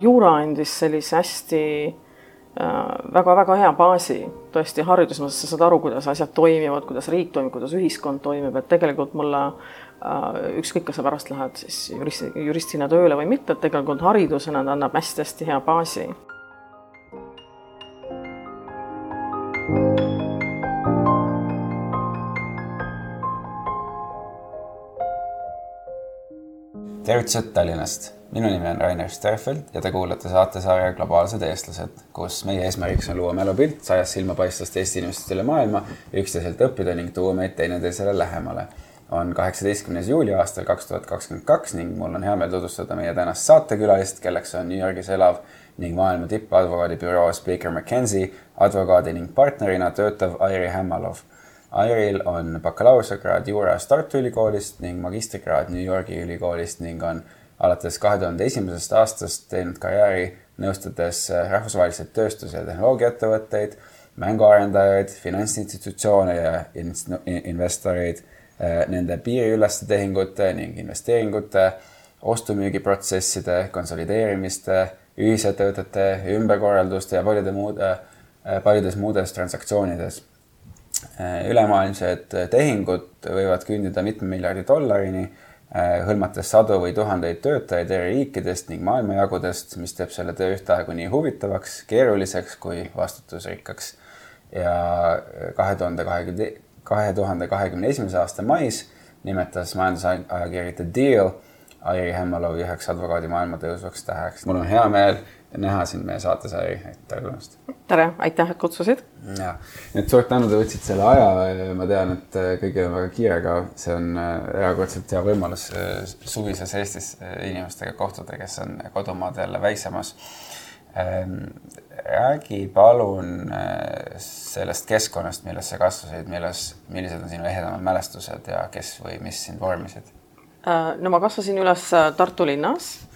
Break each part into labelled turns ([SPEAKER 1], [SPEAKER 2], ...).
[SPEAKER 1] juura andis sellise hästi väga-väga äh, hea baasi. Tõesti hariduse mõttes, sa saad aru, kuidas asjad toimivad, kuidas riik toimib, kuidas ühiskond toimib, et tegelikult mulle äh, ükskõik, kas sa pärast lähed siis juristi, juristina tööle või mitte, et tegelikult haridusena ta annab hästi-hästi hea baasi
[SPEAKER 2] tervitused Tallinnast, minu nimi on Rainer Sterfeld ja te kuulate saatesarja Globaalsed eestlased, kus meie eesmärgiks on luua mälupilt sajast silmapaistvast Eesti inimestest üle maailma, üksteiselt õppida ning tuua meid teineteisele lähemale. on kaheksateistkümnes juuli aastal kaks tuhat kakskümmend kaks ning mul on hea meel tutvustada meie tänast saatekülalist, kelleks on New Yorgis elav ning maailma tippadvokaadibüroos Baker McKenzie advokaadi ning partnerina töötav Airi Hämmalov Airil on bakalaureusekraad juuras Tartu Ülikoolist ning magistrikraad New Yorgi ülikoolist ning on alates kahe tuhande esimesest aastast teinud karjääri nõustades rahvusvahelisi tööstus- ja tehnoloogiaettevõtteid, mänguarendajaid, finantsinstitutsioone ja investoreid eh, nende piiriüleste tehingute ning investeeringute, ostu-müügiprotsesside, konsolideerimiste, ühisettevõtete, ümberkorralduste ja paljude muude, eh, paljudes muudes transaktsioonides. Äh, ülemaailmsed tehingud võivad küündida mitme miljardi dollarini, äh, hõlmates sadu või tuhandeid töötajaid eri riikidest ning maailmajagudest, mis teeb selle töö ühtaegu nii huvitavaks, keeruliseks kui vastutusrikkaks. ja kahe tuhande kahekümne, kahe tuhande kahekümne esimese aasta mais nimetas majandusajakiri The Deal Airi Hämmalovi üheks advokaadi maailma tõusvaks täheks. mul on hea meel näha sind meie saates, Airi, tere tulemast.
[SPEAKER 1] tere, aitäh, et kutsusid.
[SPEAKER 2] ja, et suur tänu, te võtsite selle aja. ma tean, et äh, kõigil on väga kiire, aga see on äh, erakordselt hea võimalus äh, suvises Eestis inimestega kohtuda, kes on kodumaad jälle väiksemas. Ähm, räägi palun sellest keskkonnast, milles sa kasvasid, milles, millised on sinu ehedamad mälestused ja kes või mis sind vormisid?
[SPEAKER 1] No ma kasvasin üles Tartu linnas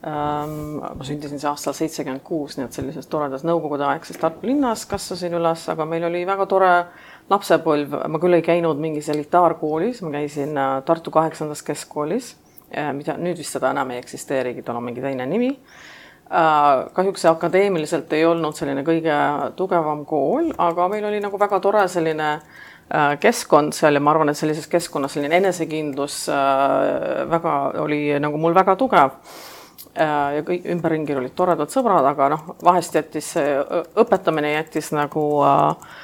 [SPEAKER 1] Ehm, ma sündisin see aastal seitsekümmend kuus, nii et sellises toredas nõukogudeaegses Tartu linnas kasvasin üles, aga meil oli väga tore lapsepõlv, ma küll ei käinud mingis elitaarkoolis, ma käisin äh, Tartu kaheksandas keskkoolis, äh, mida nüüd vist seda enam ei eksisteerigi, tal on mingi teine nimi. Äh, kahjuks see akadeemiliselt ei olnud selline kõige tugevam kool, aga meil oli nagu väga tore selline keskkond seal ja ma arvan, et sellises keskkonnas selline enesekindlus väga oli nagu mul väga tugev. Äh, ja kõik ümberringi olid toredad sõbrad, aga noh, vahest jättis õpetamine jättis nagu äh,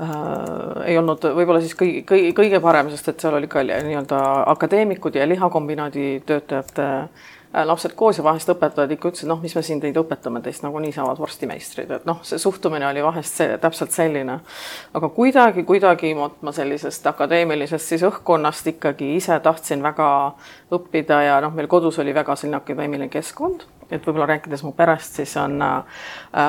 [SPEAKER 1] äh, ei olnud võib-olla siis kõige, kõige, kõige parem, sest et seal oli ka nii-öelda akadeemikud ja lihakombinaadi töötajate äh, Äh, lapsed koos ja vahest õpetajad ikka ütlesid, noh, mis me siin teid õpetame, teist nagunii saavad vorstimeistrid, et noh, see suhtumine oli vahest see, täpselt selline. aga kuidagi, kuidagi ma sellisest akadeemilisest siis õhkkonnast ikkagi ise tahtsin väga õppida ja noh, meil kodus oli väga selline akadeemiline keskkond et võib-olla rääkides mu perest, siis on äh,,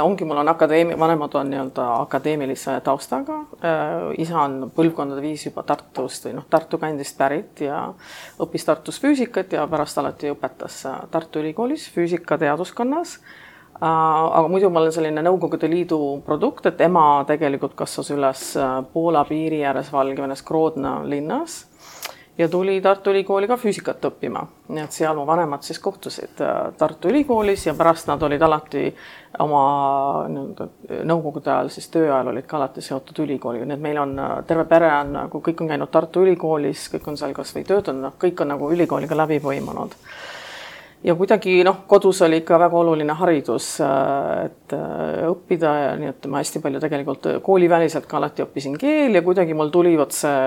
[SPEAKER 1] ongi, mul on akadeemi-, vanemad on nii-öelda akadeemilise taustaga äh,. isa on põlvkondade viisi juba Tartust või noh, Tartu kandist pärit ja õppis Tartus füüsikat ja pärast alati õpetas äh, Tartu Ülikoolis füüsikateaduskonnas äh,. aga muidu ma olen selline Nõukogude Liidu produkt, et ema tegelikult kasvas üles äh, Poola piiri ääres Valgevenes Grodna linnas ja tuli Tartu Ülikooli ka füüsikat õppima, nii et seal mu vanemad siis kohtusid äh, Tartu Ülikoolis ja pärast nad olid alati oma nii-öelda nõukogude ajal siis töö ajal olid ka alati seotud ülikooliga, nii et meil on äh, terve pere on nagu kõik on käinud Tartu Ülikoolis, kõik on seal kasvõi töötanud, noh, kõik on nagu ülikooliga läbi põimunud. Ja kuidagi noh, kodus oli ikka väga oluline haridus, äh, et õppida ja nii et ma hästi palju tegelikult kooliväliselt ka alati õppisin keel ja kuidagi mul tuli vot see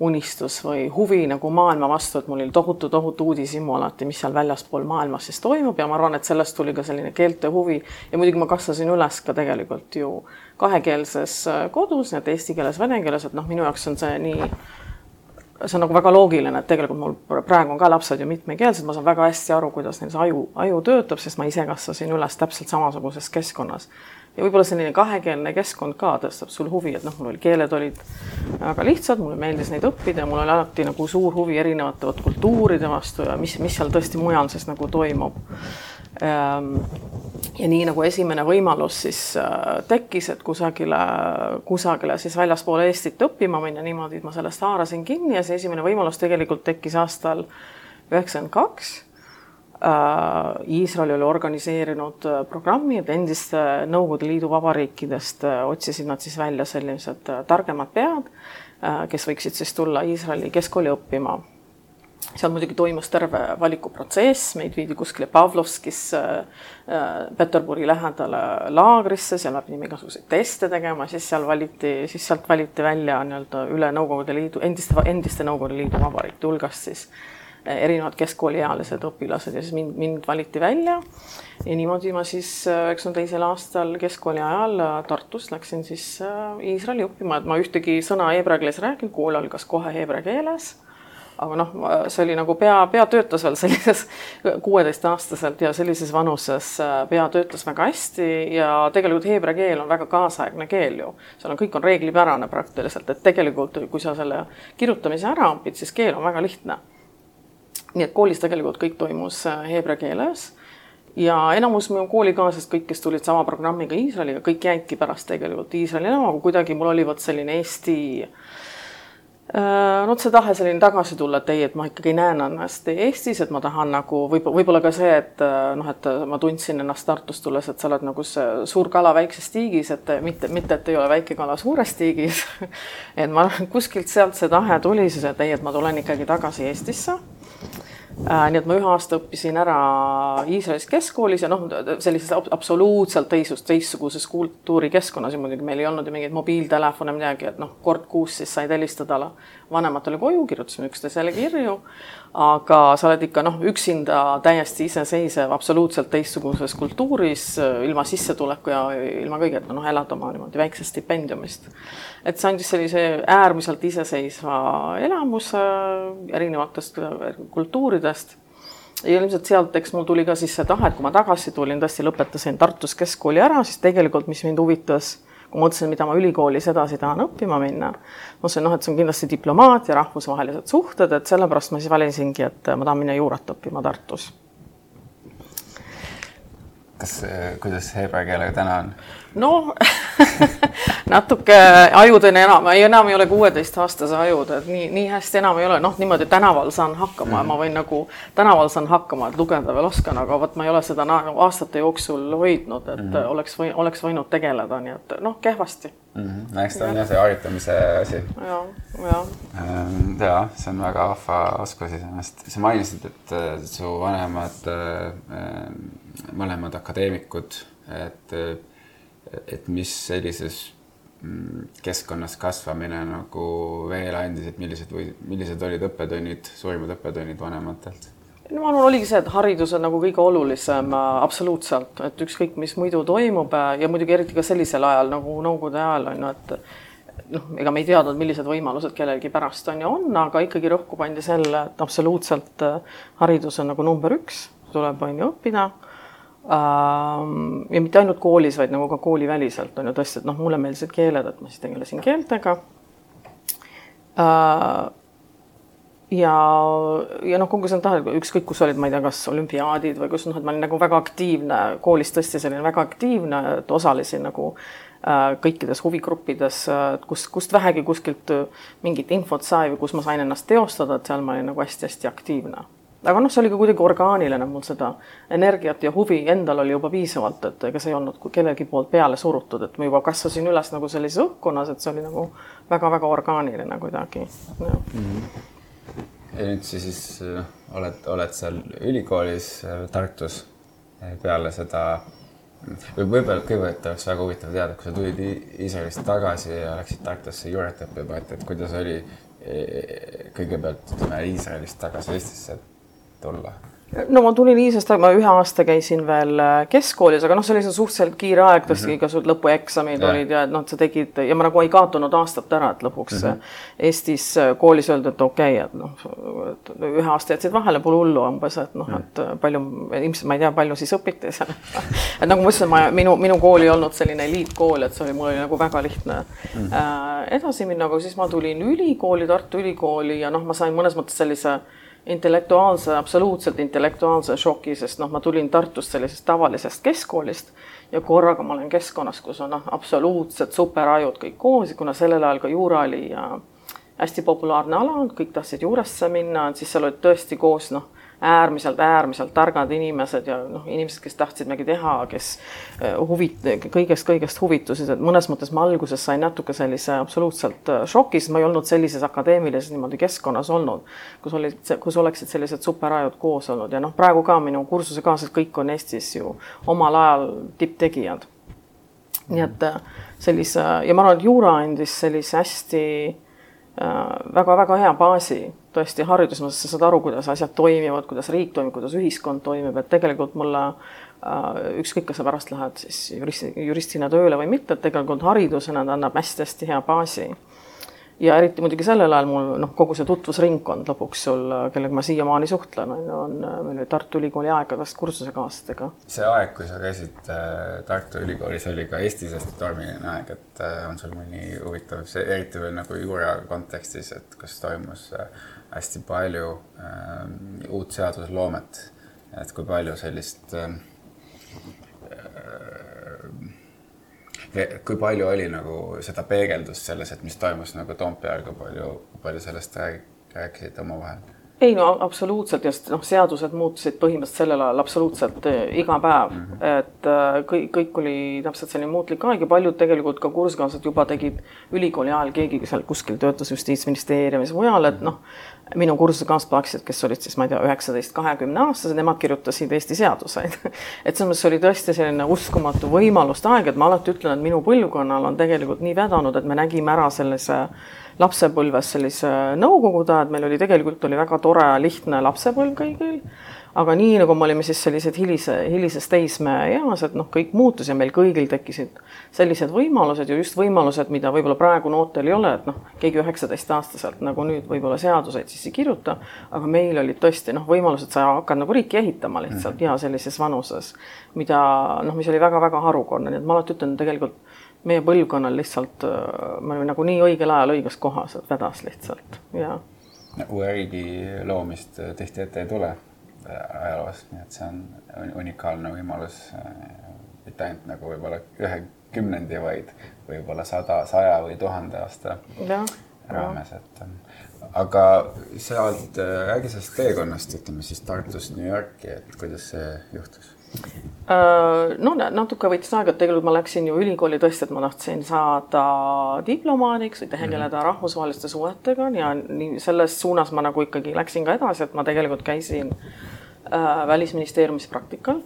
[SPEAKER 1] unistus või huvi nagu maailma vastu, et mul oli tohutu, tohutu uudishimu alati, mis seal väljaspool maailmas siis toimub ja ma arvan, et sellest tuli ka selline keelte huvi. Ja muidugi ma kasvasin üles ka tegelikult ju kahekeelses äh, kodus, nii et eesti keeles, vene keeles, et noh, minu jaoks on see nii, see on nagu väga loogiline, et tegelikult mul praegu on ka lapsed ju mitmekeelsed, ma saan väga hästi aru, kuidas neil see aju, aju töötab, sest ma ise kasvasin üles täpselt samasuguses keskkonnas ja võib-olla selline kahekeelne keskkond ka tõstab sul huvi, et noh, mul oli keeled olid väga lihtsad, mulle meeldis neid õppida mul oli alati nagu suur huvi erinevate vot kultuuride vastu ja mis, mis seal tõesti mujal siis nagu toimub. Ehm, ja nii nagu esimene võimalus siis äh, tekkis, et kusagile, kusagile siis väljaspool Eestit õppima minna niimoodi, ma sellest haarasin kinni ja see esimene võimalus tegelikult tekkis aastal üheksakümmend kaks Iisrael oli organiseerinud programmi, et endiste Nõukogude Liidu vabariikidest otsisid nad siis välja sellised targemad pead, kes võiksid siis tulla Iisraeli keskkooli õppima. Seal muidugi toimus terve valikuprotsess, meid viidi kuskile Pavlovskisse äh, Peterburi lähedale laagrisse, seal me pidime igasuguseid teste tegema, siis seal valiti, siis sealt valiti välja nii-öelda üle Nõukogude Liidu, endiste, endiste Nõukogude Liidu vabariikide hulgast siis äh, erinevad keskkooliealised õpilased ja siis mind, mind valiti välja. ja niimoodi ma siis äh, üheksakümne teisel aastal keskkooli ajal Tartus läksin siis Iisraeli õppima, et ma ühtegi sõna heebrea keeles rääkinud, kool algas kohe heebrea keeles aga noh, see oli nagu pea, pea töötas veel sellises kuueteistaastaselt ja sellises vanuses äh, pea töötas väga hästi ja tegelikult heebrea keel on väga kaasaegne keel ju. seal on, kõik on reeglipärane praktiliselt, et tegelikult kui sa selle kirjutamise ära õpid, siis keel on väga lihtne. Nii et koolis tegelikult kõik toimus äh, heebrea keeles. Ja enamus minu koolikaaslast, kõik, kes tulid sama programmiga Iisraeliga, kõik jäidki pärast tegelikult Iisraeli elama, aga kuidagi mul oli vot selline Eesti äh, no see tahe selline tagasi tulla, et ei, et ma ikkagi näen ennast Eestis, et ma tahan nagu võib-olla, võib-olla ka see, et äh, noh, et ma tundsin ennast Tartust tulles, et sa oled nagu see suur kala väikses tiigis, et mitte, mitte, et ei ole väike kala suures tiigis. Et ma kuskilt sealt see tahe tuli siis, et ei, et ma tulen ikkagi tagasi Eestisse nii et ma ühe aasta õppisin ära Iisraelis keskkoolis ja noh, sellises absoluutselt teisust, teistsuguses kultuurikeskkonnas. Ja muidugi meil ei olnud ju mingeid mobiiltelefone, midagi, et noh, kord kuus siis said helistada vanematele koju, kirjutasime üksteisele kirju aga sa oled ikka noh, üksinda täiesti iseseisev, absoluutselt teistsuguses kultuuris, ilma sissetuleku ja ilma kõigeta, noh, elad oma niimoodi väiksest stipendiumist. et see andis sellise äärmiselt iseseisva elamuse erinevatest kultuuridest ja ilmselt sealt, eks mul tuli ka siis see tahe, et kui ma tagasi tulin, tõesti lõpetasin Tartus keskkooli ära, siis tegelikult, mis mind huvitas kui mõtlesin, mida ma ülikoolis edasi tahan õppima minna, mõtlesin, noh, et see on kindlasti diplomaatia, rahvusvahelised suhted, et sellepärast ma siis valisingi, et ma tahan minna juurat õppima Tartus.
[SPEAKER 2] Kas, kuidas heebrea keelega täna on?
[SPEAKER 1] noh natuke ajudeni enam, enam ei ole kuueteistaastase ajud, et nii, nii hästi enam ei ole, noh, niimoodi tänaval saan hakkama mm. ma võin nagu tänaval saan hakkama, et lugeda veel oskan, aga vot ma ei ole seda aastate jooksul hoidnud, et mm -hmm. oleks või oleks võinud tegeleda, nii et noh, kehvasti
[SPEAKER 2] mm. -hmm. no eks ta on jah, see harjutamise asi.
[SPEAKER 1] ja, ja.
[SPEAKER 2] Ähm, ja see on väga vahva oskus iseenesest. sa mainisid, et su vanemad, äh, mõlemad akadeemikud, et et mis sellises mm, keskkonnas kasvamine nagu veel andis, et millised või millised olid õppetunnid, suurimad õppetunnid vanematelt?
[SPEAKER 1] no ma arvan, oligi see, et haridus on nagu kõige olulisem äh, absoluutselt, et ükskõik, mis muidu toimub äh, ja muidugi eriti ka sellisel ajal nagu Nõukogude ajal on ju, et noh, ega me ei teadnud, millised võimalused kellelgi pärast on ja on, aga ikkagi rõhku pandi selle, et absoluutselt äh, haridus on nagu number üks, tuleb on ju õppida ja mitte ainult koolis, vaid nagu ka kooliväliselt on ju tõesti, et noh, mulle meeldisid keeled, et ma siis tegelesin keeltega. ja, ja noh, kogu see tahe, ükskõik kus olid, ma ei tea, kas olümpiaadid või kus noh, et ma olin nagu väga aktiivne koolis tõesti selline väga aktiivne, et osalesin nagu kõikides huvigruppides, kus, kust vähegi kuskilt mingit infot sai või kus ma sain ennast teostada, et seal ma olin nagu hästi-hästi aktiivne aga noh, see oli ka kuidagi orgaaniline, mul seda energiat ja huvi endal oli juba piisavalt, et ega see ei olnud kellegi poolt peale surutud, et ma juba kasvasin üles nagu sellises õhkkonnas, et see oli nagu väga-väga orgaaniline kuidagi. Mm -hmm.
[SPEAKER 2] ja nüüd sa siis noh, oled, oled seal ülikoolis äh, Tartus peale seda või võib-olla kõigepealt oleks väga huvitav teada, kui sa tulid Iisraelist tagasi ja läksid Tartusse juuret õppima, et, et kuidas oli kõigepealt ütleme Iisraelist tagasi Eestisse, et tulla?
[SPEAKER 1] no ma tulin Iisast, ma ühe aasta käisin veel äh, keskkoolis, aga noh, see oli see suhteliselt kiire aeg, tõesti mm -hmm. igasugused lõpueksamid ja. olid ja et noh, sa tegid ja ma nagu ei kaotanud aastat ära, et lõpuks mm -hmm. Eestis äh, koolis öeldi, et okei okay,, et noh, et ühe aasta jätsid vahele, pole hullu umbes, et noh, et äh, palju, ilmselt ma ei tea, palju siis õpiti seal. et nagu ma ütlesin, ma, minu, minu kool ei olnud selline eliitkool, et see oli, mul oli nagu väga lihtne mm -hmm. äh, edasi minna, aga siis ma tulin ülikooli, Tartu Ülikooli ja noh, ma sain mõnes mõttes sellise intellektuaalse, absoluutselt intellektuaalse šoki, sest noh, ma tulin Tartust sellisest tavalisest keskkoolist ja korraga ma olen keskkonnas, kus on noh, absoluutselt superajud kõik koos, kuna sellel ajal ka juura oli ja hästi populaarne ala, kõik tahtsid juuresse minna, siis seal olid tõesti koos noh, äärmiselt, äärmiselt targad inimesed ja noh, inimesed, kes tahtsid midagi teha, kes äh, huvit-, kõigest, kõigest huvitusid, et mõnes mõttes ma alguses sain natuke sellise absoluutselt äh, šoki, sest ma ei olnud sellises akadeemilises niimoodi keskkonnas olnud, kus olid, kus oleksid sellised superajud koos olnud ja noh, praegu ka minu kursusekaaslased kõik on Eestis ju omal ajal tipptegijad. nii et äh, sellise ja ma arvan, et juura andis sellise hästi väga-väga hea baasi tõesti hariduse mõttes, sa saad aru, kuidas asjad toimivad, kuidas riik toimib, kuidas ühiskond toimib, et tegelikult mulle äh, ükskõik, kas sa pärast lähed siis juristi, juristina tööle või mitte, et tegelikult haridusena ta annab hästi-hästi hea baasi ja eriti muidugi sellel ajal mul noh, kogu see tutvusringkond lõpuks sul, kellega ma siiamaani suhtlen, on ju, on, meil oli Tartu Ülikooli aegadest kursusekaaslastega.
[SPEAKER 2] see aeg, kui sa käisid äh, Tartu Ülikoolis, oli ka Eestis hästi tormiline aeg, et äh, on sul mõni huvitav, see eriti veel nagu juura kontekstis, et kus toimus äh, hästi palju äh, uut seadusloomet, et kui palju sellist äh, kui palju oli nagu seda peegeldust selles, et mis toimus nagu Toompeal, kui palju, palju sellest rääkisid omavahel?
[SPEAKER 1] ei no absoluutselt, just noh, seadused muutusid põhimõtteliselt sellel ajal absoluutselt eh, iga päev mm, -hmm. et eh, kõik, kõik oli täpselt selline muutlik aeg ja paljud tegelikult ka kursuskaaslased juba tegid ülikooli ajal, keegi seal kuskil töötas Justiitsministeeriumis, mujal, et noh, minu kursusekaaslased kes olid siis, ma ei tea, üheksateist, kahekümne aastased, nemad kirjutasid Eesti seaduseid et selles mõttes oli tõesti selline uskumatu võimaluste aeg, et ma alati ütlen, et minu põlvkonnal on tegelikult nii vedanud, et me nägime ära sellise lapsepõlves sellise nõukogude aja, et meil oli tegelikult oli väga tore lihtne lapsepõlv kõigil. Aga nii nagu me olime siis sellised hilise, hilises teismeeas, et noh, kõik muutus ja meil kõigil tekkisid sellised võimalused ja just võimalused, mida võib-olla praegu noortel ei ole, et noh, keegi üheksateistaastaselt nagu nüüd võib-olla seaduseid siis ei kirjuta, aga meil olid tõesti noh, võimalused, sa hakkad nagu riiki ehitama lihtsalt mm -hmm. ja sellises vanuses, mida noh, mis oli väga-väga harukordne, nii et ma alati ütlen tegelikult meie põlvkonnal lihtsalt, äh, me olime nagu nii õigel ajal õiges kohas, et vedas lihtsalt ja.
[SPEAKER 2] uue riigi loomist tihti ette ei tule äh, ajaloos, nii et see on unikaalne võimalus mitte ainult nagu võib-olla ühe kümnendi, vaid võib-olla sada, saja või tuhande aasta ja, raames, et aga sealt, äh, räägi sellest teekonnast, ütleme siis Tartust New Yorki, et kuidas see juhtus?
[SPEAKER 1] Äh, no natuke võttis aega, et tegelikult ma läksin ju ülikooli tõesti, et ma tahtsin saada diplomaadiks või tegeleda mm -hmm. rahvusvaheliste suhetega ja nii selles suunas ma nagu ikkagi läksin ka edasi, et ma tegelikult käisin äh, välisministeeriumis praktikal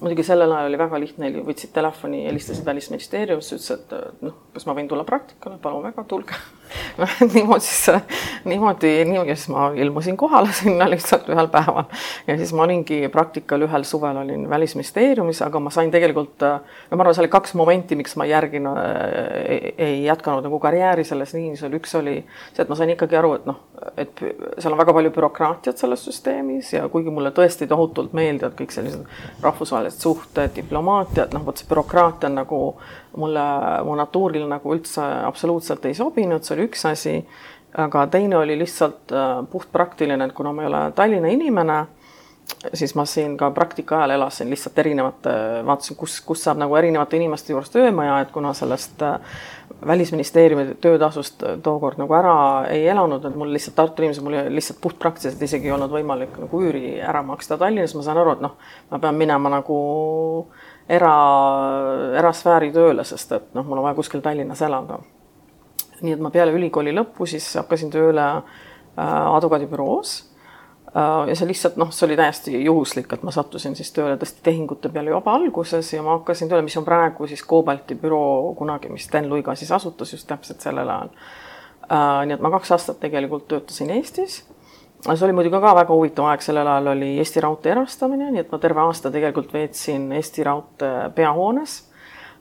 [SPEAKER 1] muidugi sellel ajal oli väga lihtne, võtsid telefoni, helistasid Välisministeeriumisse, ütlesid, et noh, kas ma võin tulla praktikale, palun väga, tulge niimoodi siis, niimoodi, niimoodi siis ma ilmusin kohale sinna lihtsalt ühel päeval. Ja siis ma olingi praktikal ühel suvel olin Välisministeeriumis, aga ma sain tegelikult, no ma arvan, seal oli kaks momenti, miks ma järgin ei, ei jätkanud nagu karjääri selles oli üks oli see, et ma sain ikkagi aru, et noh, et seal on väga palju bürokraatiat selles süsteemis ja kuigi mulle tõesti tohutult meeldivad kõik sellised rahvusvahelised suhted, diplomaatia, et noh, vot see bürokraatia on nagu mulle, mu natuurile nagu üldse absoluutselt ei sobinud, see oli üks asi. aga teine oli lihtsalt äh, puhtpraktiline, et kuna ma ei ole Tallinna inimene, siis ma siin ka praktika ajal elasin lihtsalt erinevate, vaatasin, kus, kus saab nagu erinevate inimeste juures töömaja, et kuna sellest äh, välisministeeriumi töötasust tookord nagu ära ei elanud, et mul lihtsalt Tartu inimesed, mul lihtsalt puhtpraktiliselt isegi ei olnud võimalik nagu üüri ära maksta Tallinnas, ma saan aru, et noh, ma pean minema nagu era, erasfääri tööle, sest et noh, mul on vaja kuskil Tallinnas elada. nii et ma peale ülikooli lõppu siis hakkasin tööle äh, advokaadibüroos Äh, ja see lihtsalt noh, see oli täiesti juhuslik, et ma sattusin siis tööle tõesti tehingute peale juba alguses ja ma hakkasin tööle, mis on praegu siis Coobalti büroo kunagi, mis Sten Luiga siis asutas just täpselt sellel ajal. Äh, nii et ma kaks aastat tegelikult töötasin Eestis. See oli muidugi ka väga huvitav aeg, sellel ajal oli Eesti Raudtee erastamine, nii et ma terve aasta tegelikult veetsin Eesti Raudtee peahoones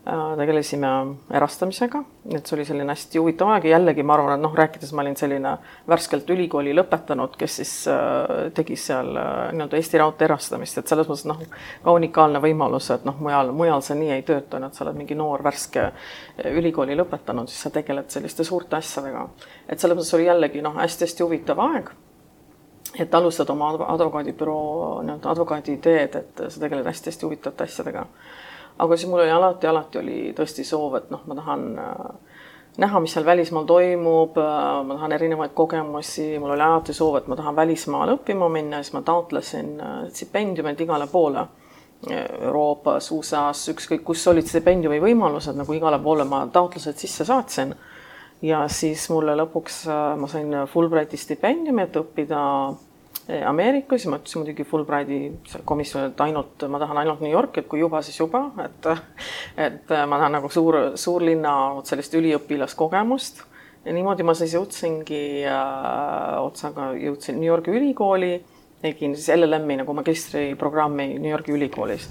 [SPEAKER 1] Äh, tegelesime erastamisega, et see oli selline hästi huvitav aeg ja jällegi ma arvan, et noh, rääkides ma olin selline värskelt ülikooli lõpetanud, kes siis äh, tegi seal äh, nii-öelda Eesti Raudtee erastamist, et selles mõttes noh, ka unikaalne võimalus, et noh, mujal, mujal see nii ei tööta, et sa oled mingi noor värske ülikooli lõpetanud, siis sa tegeled selliste suurte asjadega. et selles mõttes oli jällegi noh, hästi-hästi huvitav aeg et alustad oma advokaadibüroo nii-öelda advokaaditeed, et sa tegeled hästi-hästi huvitavate asjadega aga siis mul oli alati, alati oli tõesti soov, et noh, ma tahan äh, näha, mis seal välismaal toimub, ma tahan erinevaid kogemusi, mul oli alati soov, et ma tahan välismaale õppima minna, siis ma taotlesin stipendiumeid igale poole. Euroopas, USA-s, ükskõik kus olid stipendiumi võimalused, nagu igale poole ma taotlused sisse saatsin. Ja siis mulle lõpuks, ma sain Fulbrighti stipendiumi, et õppida Ameerikas. Ja ma ütlesin muidugi Fulbrighti komisjonile, et ainult, ma tahan ainult New Yorki, et kui juba, siis juba, et et ma tahan nagu suur, suurlinna sellist üliõpilaskogemust. Ja niimoodi ma siis jõudsingi äh, otsaga, jõudsin New Yorgi ülikooli, tegin siis LLM-i nagu magistriprogrammi New Yorgi ülikoolis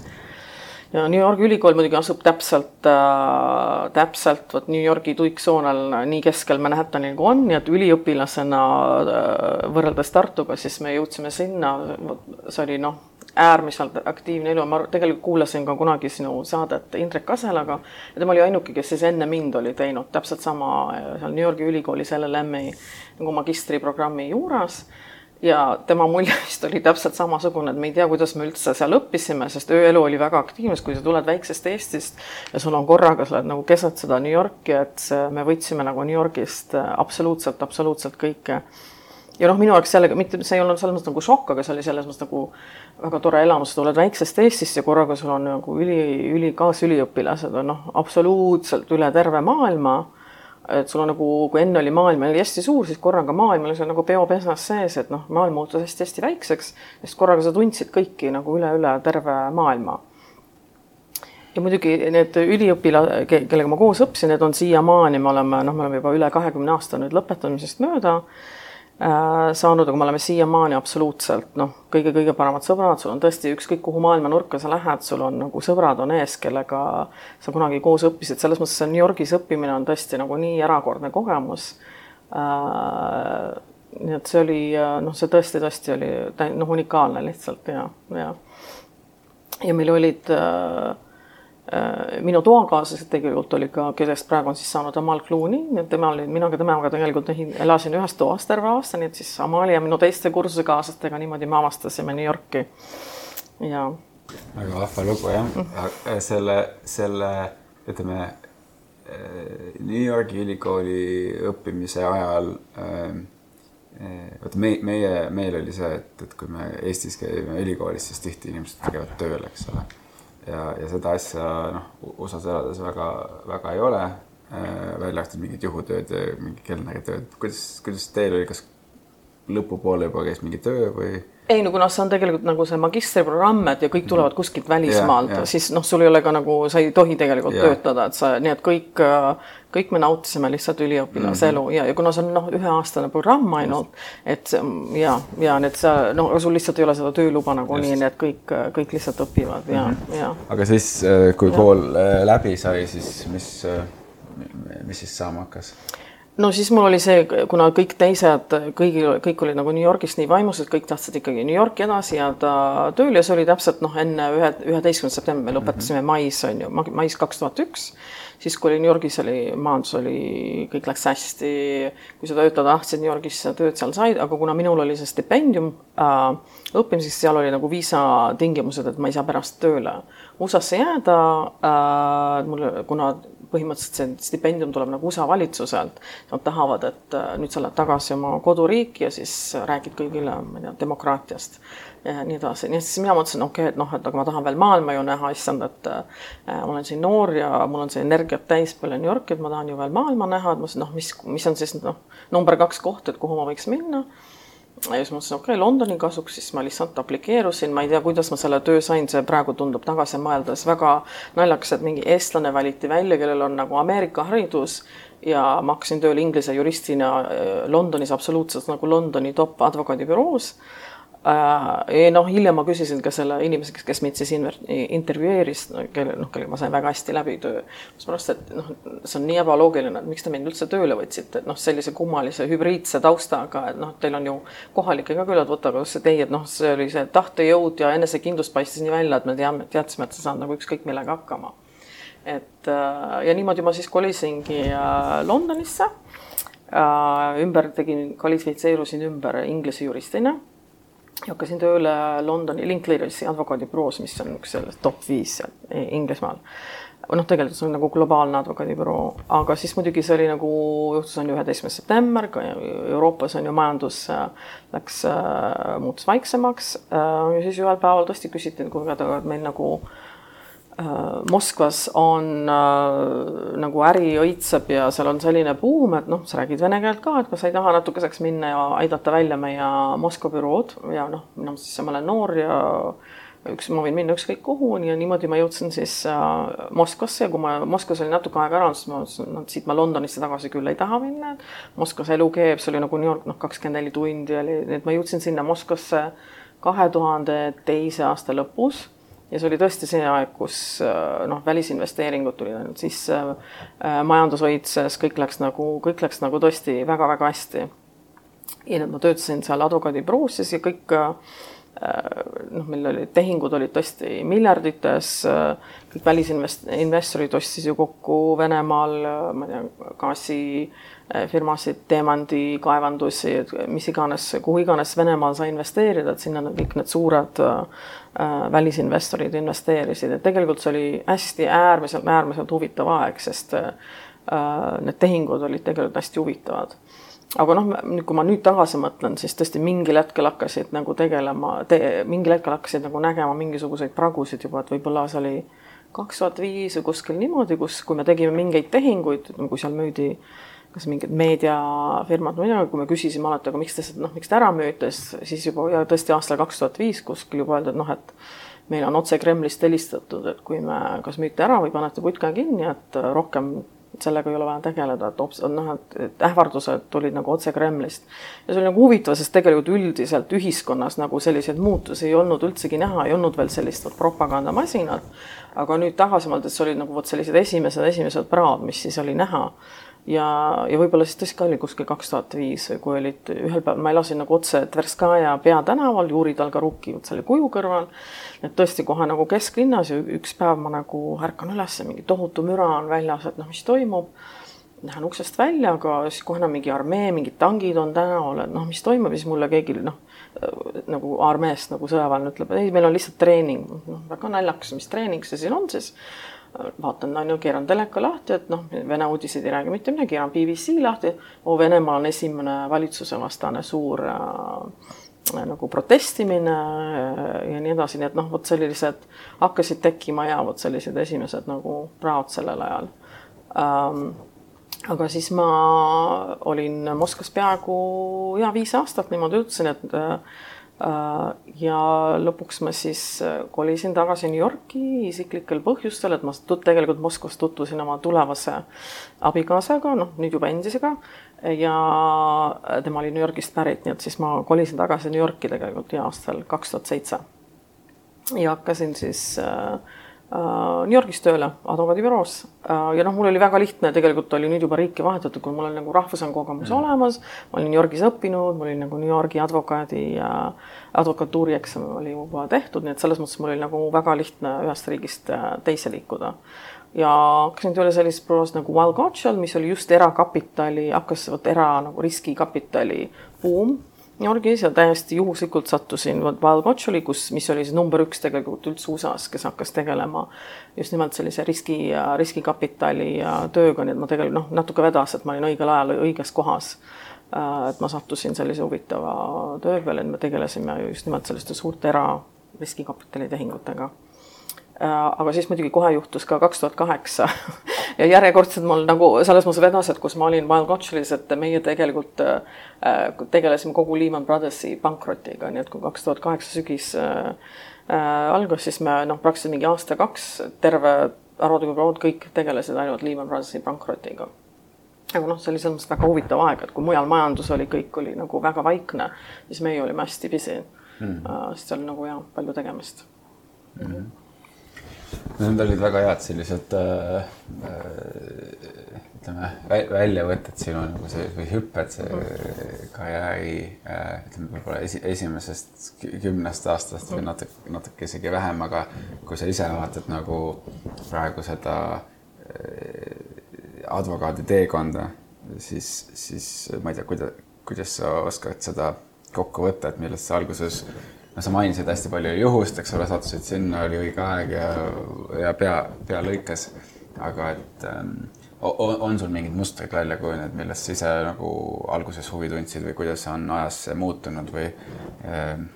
[SPEAKER 1] ja New Yorgi ülikool muidugi asub täpselt äh,, täpselt vot New Yorgi tuiksoonel nii keskel Manhattani nagu on, nii et üliõpilasena äh, võrreldes Tartuga, siis me jõudsime sinna, see oli noh, äärmiselt aktiivne elu, ma tegelikult kuulasin ka kunagi sinu saadet Indrek Kaselaga ja tema oli ainuke, kes siis enne mind oli teinud täpselt sama äh, seal New Yorgi ülikoolis LLM-i nagu magistriprogrammi juures ja tema mulje vist oli täpselt samasugune, et me ei tea, kuidas me üldse seal õppisime, sest ööelu oli väga aktiivne, kui sa tuled väiksest Eestist ja sul on korraga, sa oled nagu keset seda New Yorki, et me võtsime nagu New Yorgist äh, absoluutselt, absoluutselt kõike. ja noh, minu jaoks jällegi mitte, see ei olnud selles mõttes nagu šokk, aga see oli selles mõttes nagu väga tore elamus, sa tuled väiksest Eestist ja korraga sul on nagu üli, üli, kaasüliõpilased on noh, absoluutselt üle terve maailma et sul on nagu, kui enne oli maailm oli hästi suur, siis korraga maailm oli seal nagu peopesas sees, et noh, maailm muutus hästi-hästi väikseks, sest korraga sa tundsid kõiki nagu üle-üle terve maailma. ja muidugi need üliõpila-, kellega ma koos õppisin, need on siiamaani, me oleme, noh, me oleme juba üle kahekümne aasta nüüd lõpetamisest mööda saanud, aga me oleme siiamaani absoluutselt noh, kõige-kõige paremad sõbrad, sul on tõesti ükskõik kuhu maailma nurka sa lähed, sul on nagu sõbrad on ees, kellega sa kunagi koos õppisid, selles mõttes see New Yorgis õppimine on tõesti nagu nii erakordne kogemus äh,. nii et see oli noh, see tõesti, tõesti oli noh, unikaalne lihtsalt ja, ja. ja meil olid äh, Äh, minu toakaaslased tegelikult oli ka, kellest praegu on siis saanud Amal Clooney, tema oli, mina ka temaga tegelikult elasin ühes toas terve aasta, nii et siis Amali ja minu teiste kursusekaaslastega niimoodi me avastasime New Yorki ja.
[SPEAKER 2] väga vahva lugu jah mm, -hmm. selle, selle ütleme New Yorgi ülikooli õppimise ajal äh, vot me, meie, meil oli see, et, et kui me Eestis käime ülikoolis, siis tihti inimesed käivad tööl, eks ole ja, ja seda asja noh, USA-s elades väga, väga ei ole äh,. välja arvatud mingid juhutööd mingi kelneritööd. kuidas, kuidas teil oli, kas lõpupoole juba käis mingi töö või?
[SPEAKER 1] Ei no kuna see on tegelikult nagu see magistriprogramm, et ja kõik mhm. tulevad kuskilt välismaalt, siis noh, sul ei ole ka nagu, sa ei tohi tegelikult ja. töötada, et sa, nii et kõik, kõik me nautisime lihtsalt üliõpilase mm -hmm. elu ja, ja kuna see on noh, üheaastane programm ainult, et ja, ja need sa noh, sul lihtsalt ei ole seda tööluba nagunii, nii et kõik, kõik lihtsalt õpivad ja mm, -hmm. ja.
[SPEAKER 2] aga siis, kui ja. kool äh, läbi sai, siis mis, mis siis saama hakkas?
[SPEAKER 1] No siis mul oli see, kuna kõik teised, kõigil, kõik olid nagu New Yorgist nii vaimus, et kõik tahtsid ikkagi New Yorki edasi jääda tööle ja see oli täpselt noh, enne ühe, üheteistkümnendat septembrit me lõpetasime mm -hmm. mais on ju, mais kaks tuhat üks. siis kui oli New Yorgis oli, majandus oli, kõik läks hästi. kui sa töötada tahtsid New Yorgis, tööd seal said, aga kuna minul oli see stipendium äh, õppimiseks, seal oli nagu viisa tingimused, et ma ei saa pärast tööle USA-sse jääda äh,. mul, kuna põhimõtteliselt see stipendium tuleb nagu USA valitsuselt. Nad tahavad, et äh, nüüd sa lähed tagasi oma koduriiki ja siis räägid kõigile, ma ei tea, demokraatiast ja nii edasi. nii et siis mina mõtlesin, okei okay,, et noh, et aga ma tahan veel maailma ju näha, issand, et äh, ma olen siin noor ja mul on see energiat täis palju New Yorki, et ma tahan ju veel maailma näha, et ma mõtlesin, noh, mis, mis on siis noh, number kaks koht, et kuhu ma võiks minna ja siis mõtlesin, okei okay,, Londoni kasuks, siis ma lihtsalt aplikeerusin, ma ei tea, kuidas ma selle töö sain, see praegu tundub tagasi mõeldes väga naljakas, et mingi eestlane valiti välja, kellel on nagu Ameerika haridus ja ma hakkasin tööle inglise juristina äh, Londonis absoluutselt nagu Londoni top advokaadibüroos. Noh, hiljem ma küsisin ka selle inimese, kes, mind siis intervjueeris, kelle, noh, kellega ma sain väga hästi läbi töö. sellepärast, et noh, see on nii ebaloogiline, et miks te mind üldse tööle võtsite, et noh, sellise kummalise hübriidse taustaga, et noh, teil on ju kohalikke ka küllalt võtta, aga kas teie, et noh, see oli see tahtejõud ja enesekindlus paistis nii välja, et me teame, teadsime, et sa saad nagu ükskõik millega hakkama. et äh, ja niimoodi ma siis kolisingi äh, Londonisse ümber tegin, kvalifitseerusin ümber inglise juristina ja hakkasin tööle Londoni Linklateri advokaadibüroos, mis on üks sellest top viis seal Inglismaal. Noh, tegelikult see on nagu globaalne advokaadibüroo, aga siis muidugi see oli nagu, juhtus on ju üheteistkümnes september, Euroopas on ju majandus läks, muutus vaiksemaks ja siis ühel päeval tõesti küsiti, et kuulge, aga meil nagu Moskvas on äh, nagu äri õitseb ja seal on selline buum, et noh, sa räägid vene keelt ka, et kas sa ei taha natukeseks minna ja aidata välja meie Moskva bürood ja noh, mina siis ma olen noor ja äh, üks, ma võin minna ükskõik kuhu ja niimoodi ma jõudsin siis äh, Moskvasse ja kui ma Moskvas olin natuke aega ära, siis ma mõtlesin, et siit ma Londonisse tagasi küll ei taha minna. Moskvas elu keeb, see oli nagu New York, noh, kakskümmend neli tundi oli, nii et ma jõudsin sinna Moskvasse kahe tuhande teise aasta lõpus ja see oli tõesti see aeg, kus äh, noh, välisinvesteeringud tulid ainult sisse äh,, majandus õitses, kõik läks nagu, kõik läks nagu tõesti väga-väga hästi. ja nüüd ma töötasin seal advokaadibüroos siis ja kõik äh, noh, meil olid tehingud olid tõesti miljardites, äh, kõik välisinvestorid ostis ju kokku Venemaal, äh, ma ei tea, gaasifirmasid, teemandikaevandusi, mis iganes, kuhu iganes Venemaal sai investeerida, et sinna kõik need suured välisinvestorid investeerisid, et tegelikult see oli hästi äärmiselt, äärmiselt huvitav aeg, sest need tehingud olid tegelikult hästi huvitavad aga noh, kui ma nüüd tagasi mõtlen, siis tõesti mingil hetkel hakkasid nagu tegelema te,, mingil hetkel hakkasid nagu nägema mingisuguseid pragusid juba, et võib-olla see oli kaks tuhat viis või kuskil niimoodi, kus, kui me tegime mingeid tehinguid, kui seal müüdi kas mingid meediafirmad või midagi, kui me küsisime alati, aga miks te seda, noh, miks te ära müüte, siis juba ja tõesti aastal kaks tuhat viis kuskil juba öeldi, et noh, et meil on otse Kremlist helistatud, et kui me kas müüte ära või panete putka kinni, et rohkem sellega ei ole vaja tegeleda, et hoopis noh, et ähvardused tulid nagu otse Kremlist. ja see oli nagu huvitav, sest tegelikult üldiselt ühiskonnas nagu selliseid muutusi ei olnud üldsegi näha, ei olnud veel sellist propagandamasinat. aga nüüd tagasi mõeldes olid nagu vot sellised esimesed, esimesed praod, mis siis oli näha ja, ja võib-olla siis tõesti ka oli kuskil kaks tuhat viis kui olid ühel päeval, ma elasin nagu otse Tverskaja peatänaval, Juri Talgaruki selle kuju kõrval. et tõesti kohe nagu kesklinnas ja üks päev ma nagu ärkan üles, mingi tohutu müra on väljas, et noh, mis toimub. Lähen uksest välja, aga siis kohe enam mingi armee, mingid tangid on tänaval, et noh, mis toimub, siis mulle keegi noh nagu armeest nagu sõjaväelane ütleb, ei, meil on lihtsalt treening. noh, väga naljakas, mis treening see siin on siis vaatan, on ju, keeran teleka lahti, et noh, Vene uudised ei räägi mitte midagi, keeran BBC lahti. oo, Venemaal on esimene valitsusevastane suur äh, nagu protestimine äh, ja nii edasi, nii et noh, vot sellised hakkasid tekkima ja vot sellised esimesed nagu praod sellel ajal ähm,. aga siis ma olin Moskvas peaaegu ja viis aastat niimoodi ütlesin, et äh, ja lõpuks ma siis äh, kolisin tagasi New Yorki isiklikel põhjustel, et ma tegelikult Moskvas tutvusin oma tulevase abikaasaga, noh nüüd juba endisega. ja tema oli New Yorgist pärit, nii et siis ma kolisin tagasi New Yorki tegelikult aastal kaks tuhat seitse. ja hakkasin siis äh, Äh, New Yorgis tööle advokaadibüroos äh, ja noh, mul oli väga lihtne, tegelikult oli nüüd juba riiki vahetatud, kui mul on nagu rahvusvaheline kogemus mm. olemas, ma olin New Yorgis õppinud, mul oli nagu New Yorgi advokaadi ja advokatuuri eksam oli juba tehtud, nii et selles mõttes mul oli nagu väga lihtne ühest riigist äh, teise liikuda. ja hakkasin tööle sellises büroos nagu Wild Gotchal, mis oli just erakapitali, hakkas vot era nagu riskikapitali buum New Yorgis ja täiesti juhuslikult sattusin Wild Watchuli, kus, mis oli siis number üks tegelikult üldse USA-s, kes hakkas tegelema just nimelt sellise riski ja riskikapitali ja tööga, nii et ma tegelikult noh, natuke vedas, et ma olin õigel ajal õiges kohas. Äh, et ma sattusin sellise huvitava töö peale, et me tegelesime just nimelt selliste suurte era riskikapitali tehingutega Äh, aga siis muidugi kohe juhtus ka kaks tuhat kaheksa ja järjekordselt mul nagu selles mõttes vedas, et kus ma olin Wild Watcheris, et meie tegelikult äh, tegelesime kogu Lehman Brothersi pankrotiga, nii et kui kaks tuhat kaheksa sügis äh, äh, algas, siis me noh, praktiliselt mingi aasta-kaks terve arvutikogud kõik tegelesid ainult Lehman Brothersi pankrotiga. aga noh, see oli selles mõttes väga huvitav aeg, et kui mujal majandus oli, kõik oli nagu väga vaikne, siis meie olime hästi busy mm. -hmm. sest seal nagu jah, palju tegemist mm. -hmm
[SPEAKER 2] Need olid väga head sellised äh, äh, ütleme, väljavõtted sinu nagu see või hüpped see karjääri äh, ütleme võib-olla esi, esimesest kümnest aastast või natuke, natuke isegi vähem, aga kui sa ise vaatad nagu praegu seda äh, advokaadi teekonda, siis, siis ma ei tea, kuidas, kuidas sa oskad seda kokku võtta, et millest sa alguses, no sa mainisid hästi palju juhust, eks ole, sattusid sinna, oli õige aeg ja, ja pea, pea lõikes. aga et ähm, on, on sul mingid mustrid välja kujunenud, millest sa ise nagu alguses huvi tundsid või kuidas on ajas muutunud või ähm,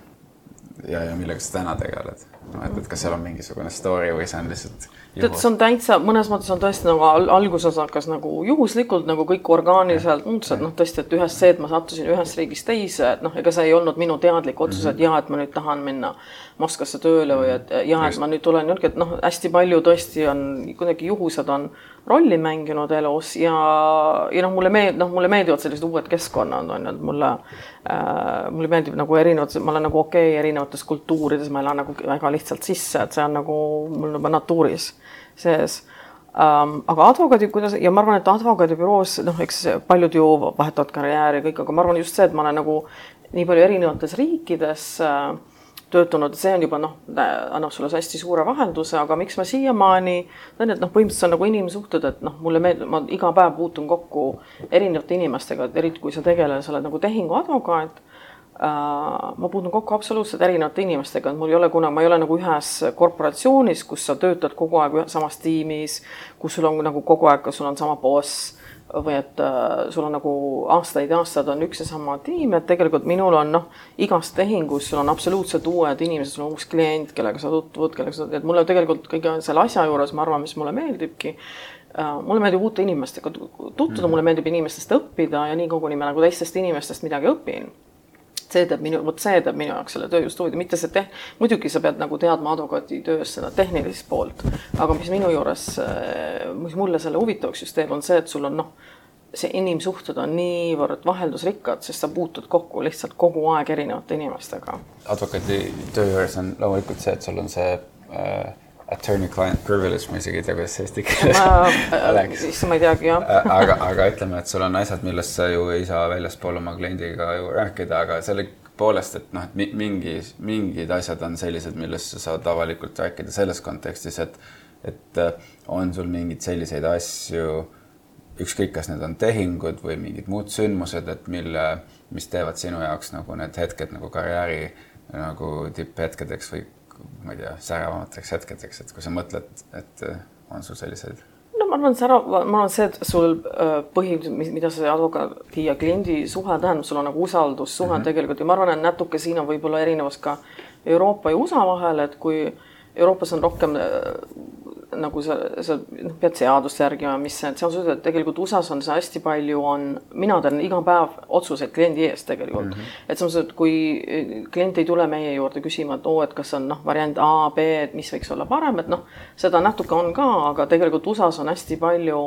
[SPEAKER 2] ja, ja millega sa täna tegeled? noh, et, et kas seal on mingisugune story või see on lihtsalt
[SPEAKER 1] tead, see on täitsa, mõnes mõttes on tõesti nagu al alguses hakkas nagu juhuslikult nagu kõik orgaaniliselt muutus, et noh, tõesti, et ühest see, et ma sattusin ühest riigist teise, et noh, ega see ei olnud minu teadlik otsus, et mhm. jaa, et ma nüüd tahan minna Moskvasse tööle või et jaa, et ma nüüd tulen niisugune, et noh, hästi palju tõesti on kuidagi juhused on rolli mänginud elus ja, ja noh, mulle meeldib, noh, mulle meeldivad sellised uued keskkonnad on ju, et mulle äh,, mulle meeldib nagu erinevad, ma olen nagu okei okay, erinevates kultuurides, ma elan nagu väga lihtsalt sisse, et see on nagu mul juba natuuris sees um,. aga advokaadi, kuidas ja ma arvan, et advokaadibüroos noh, eks paljud ju vahetavad karjääri kõik, aga ma arvan just see, et ma olen nagu nii palju erinevates riikides äh, töötanud, see on juba noh, annab sulle hästi suure vahelduse, aga miks ma siiamaani, on, et noh, põhimõtteliselt on nagu inimsuhted, et noh, mulle meeldib, ma iga päev puutun kokku erinevate inimestega, eriti kui sa tegeled, sa oled nagu tehinguadvokaat. Ma puutun kokku absoluutselt erinevate inimestega, et mul ei ole kunagi, ma ei ole nagu ühes korporatsioonis, kus sa töötad kogu aeg samas tiimis, kus sul on nagu kogu aeg, sul on sama boss või et äh, sul on nagu aastaid ja aastaid on üks ja sama tiim, et tegelikult minul on noh, igas tehingus sul on absoluutselt uued inimesed, sul on uus klient, kellega sa tutvud, kellega sa, et mulle tegelikult kõige selle asja juures, ma arvan, mis mulle meeldibki äh,, mulle meeldib uute inimestega tutvuda mm., mulle meeldib inimestest õppida ja nii koguni ma nagu teistest inimestest midagi õpin see teeb minu, vot see teeb minu jaoks selle töö just huvitav, mitte see teh-, muidugi sa pead nagu teadma advokaadi töös seda tehnilist poolt, aga mis minu juures, mis mulle selle huvitavaks just teeb, on see, et sul on noh, see inimsuhted on niivõrd vaheldusrikkad, sest sa puutud kokku lihtsalt kogu aeg erinevate inimestega.
[SPEAKER 2] advokaadi töö juures on loomulikult see, et sul on see äh, attorney-client privilege, ma isegi ei tea, kuidas see eesti keeles
[SPEAKER 1] oleks. issand, ma ei teagi, jah
[SPEAKER 2] äh, aga, aga ütleme, et sul on asjad, millest sa ju ei saa väljaspool oma kliendiga ju rääkida, aga sellegipoolest, et noh, et mingi, mingid asjad on sellised, millest sa saad avalikult rääkida selles kontekstis, et, et äh, on sul mingeid selliseid asju ükskõik, kas need on tehingud või mingid muud sündmused, et mille, mis teevad sinu jaoks nagu need hetked nagu karjääri nagu tipphetkedeks või ma ei tea, säravamateks hetkedeks, et kui sa mõtled, et on sul selliseid?
[SPEAKER 1] no ma arvan, sära, ma arvan, see, et sul äh, põhi, mida see advokaadi ja kliendi suhe tähendab, sul on nagu usaldussuhe mm -hmm. tegelikult ja ma arvan, et natuke siin on võib-olla erinevus ka Euroopa ja USA vahel, et kui Euroopas on rohkem nagu sa, sa noh, pead seadust järgima, mis see, seadused, et tegelikult USA-s on see hästi palju on, mina teen iga päev otsuseid kliendi eest tegelikult mm. -hmm. et selles mõttes, et kui klient ei tule meie juurde küsima, et oo, et kas on noh, variant A, B, et mis võiks olla parem, et noh, seda natuke on ka, aga tegelikult USA-s on hästi palju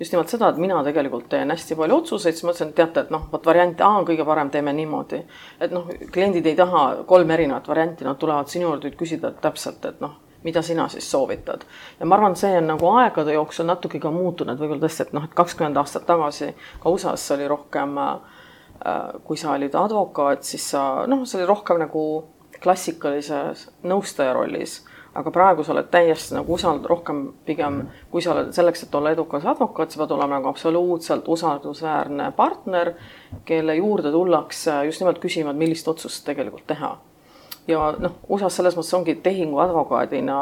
[SPEAKER 1] just nimelt seda, et mina tegelikult teen hästi palju otsuseid, siis ma ütlesin, et teate, et noh, vot variant A on kõige parem, teeme niimoodi. et noh, kliendid ei taha kolm erinevat varianti, nad tulevad sinu juurde küsida täpselt, et noh mida sina siis soovitad. ja ma arvan, see on nagu aegade jooksul natuke ka muutunud, võib-olla tõesti, et noh, et kakskümmend aastat tagasi ka USA-s oli rohkem äh,, kui sa olid advokaat, siis sa noh, see oli rohkem nagu klassikalises nõustaja rollis. Aga praegu sa oled täiesti nagu usald-, rohkem pigem, kui sa oled selleks, et olla edukas advokaat, sa pead olema nagu absoluutselt usaldusväärne partner, kelle juurde tullakse just nimelt küsima, et millist otsust tegelikult teha ja noh, USA-s selles mõttes ongi tehinguadvokaadina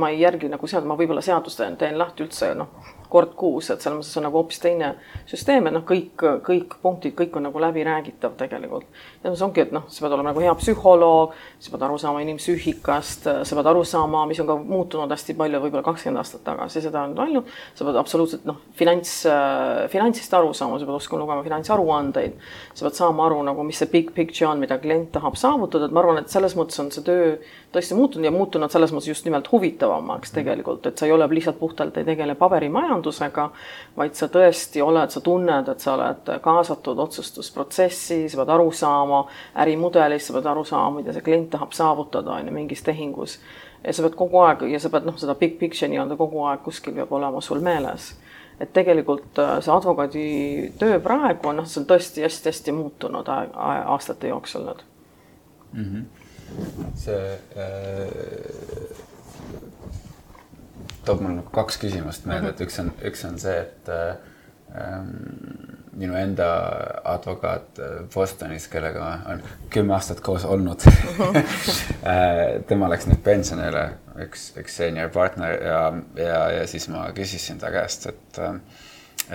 [SPEAKER 1] ma ei järgi nagu sealt, ma võib-olla seadust teen lahti üldse noh, kord kuus, et selles mõttes on nagu hoopis teine süsteem, et noh, kõik, kõik punktid, kõik on nagu läbiräägitav tegelikult. ja see ongi, et noh, sa pead olema nagu hea psühholoog, sa pead aru saama inimpsüühikast, sa pead aru saama, mis on ka muutunud hästi palju, võib-olla kakskümmend aastat tagasi, seda on palju. sa pead absoluutselt noh, finants, finantsist aru saama, sa pead oskama lugema finantsaruandeid. sa pead saama aru nagu, mis see big picture on, mida klient tahab saavutada, et ma arvan, et selles mõttes on see töö tõesti muutunud ja muutunud selles mõttes just nimelt huvitavamaks tegelikult, et sa ei ole lihtsalt puhtalt ei tegele paberimajandusega, vaid sa tõesti oled, sa tunned, et sa oled kaasatud otsustusprotsessi, sa pead aru saama ärimudelist, sa pead aru saama, mida see klient tahab saavutada, on ju, mingis tehingus. ja sa pead kogu aeg ja sa pead noh, seda big picture nii-öelda kogu aeg kuskil peab olema sul meeles et tegelikult äh, see advokaadi töö praegu on noh, see on tõesti hästi-hästi muutunud aastate jooksul nüüd
[SPEAKER 2] mm. -hmm see äh, toob mul nagu kaks küsimust meelde, et üks on, üks on see, et äh, minu enda advokaat äh, Bostonis, kellega ma olen kümme aastat koos olnud tema läks nüüd pensionile, üks, üks senior partner ja, ja, ja siis ma küsisin ta käest, et,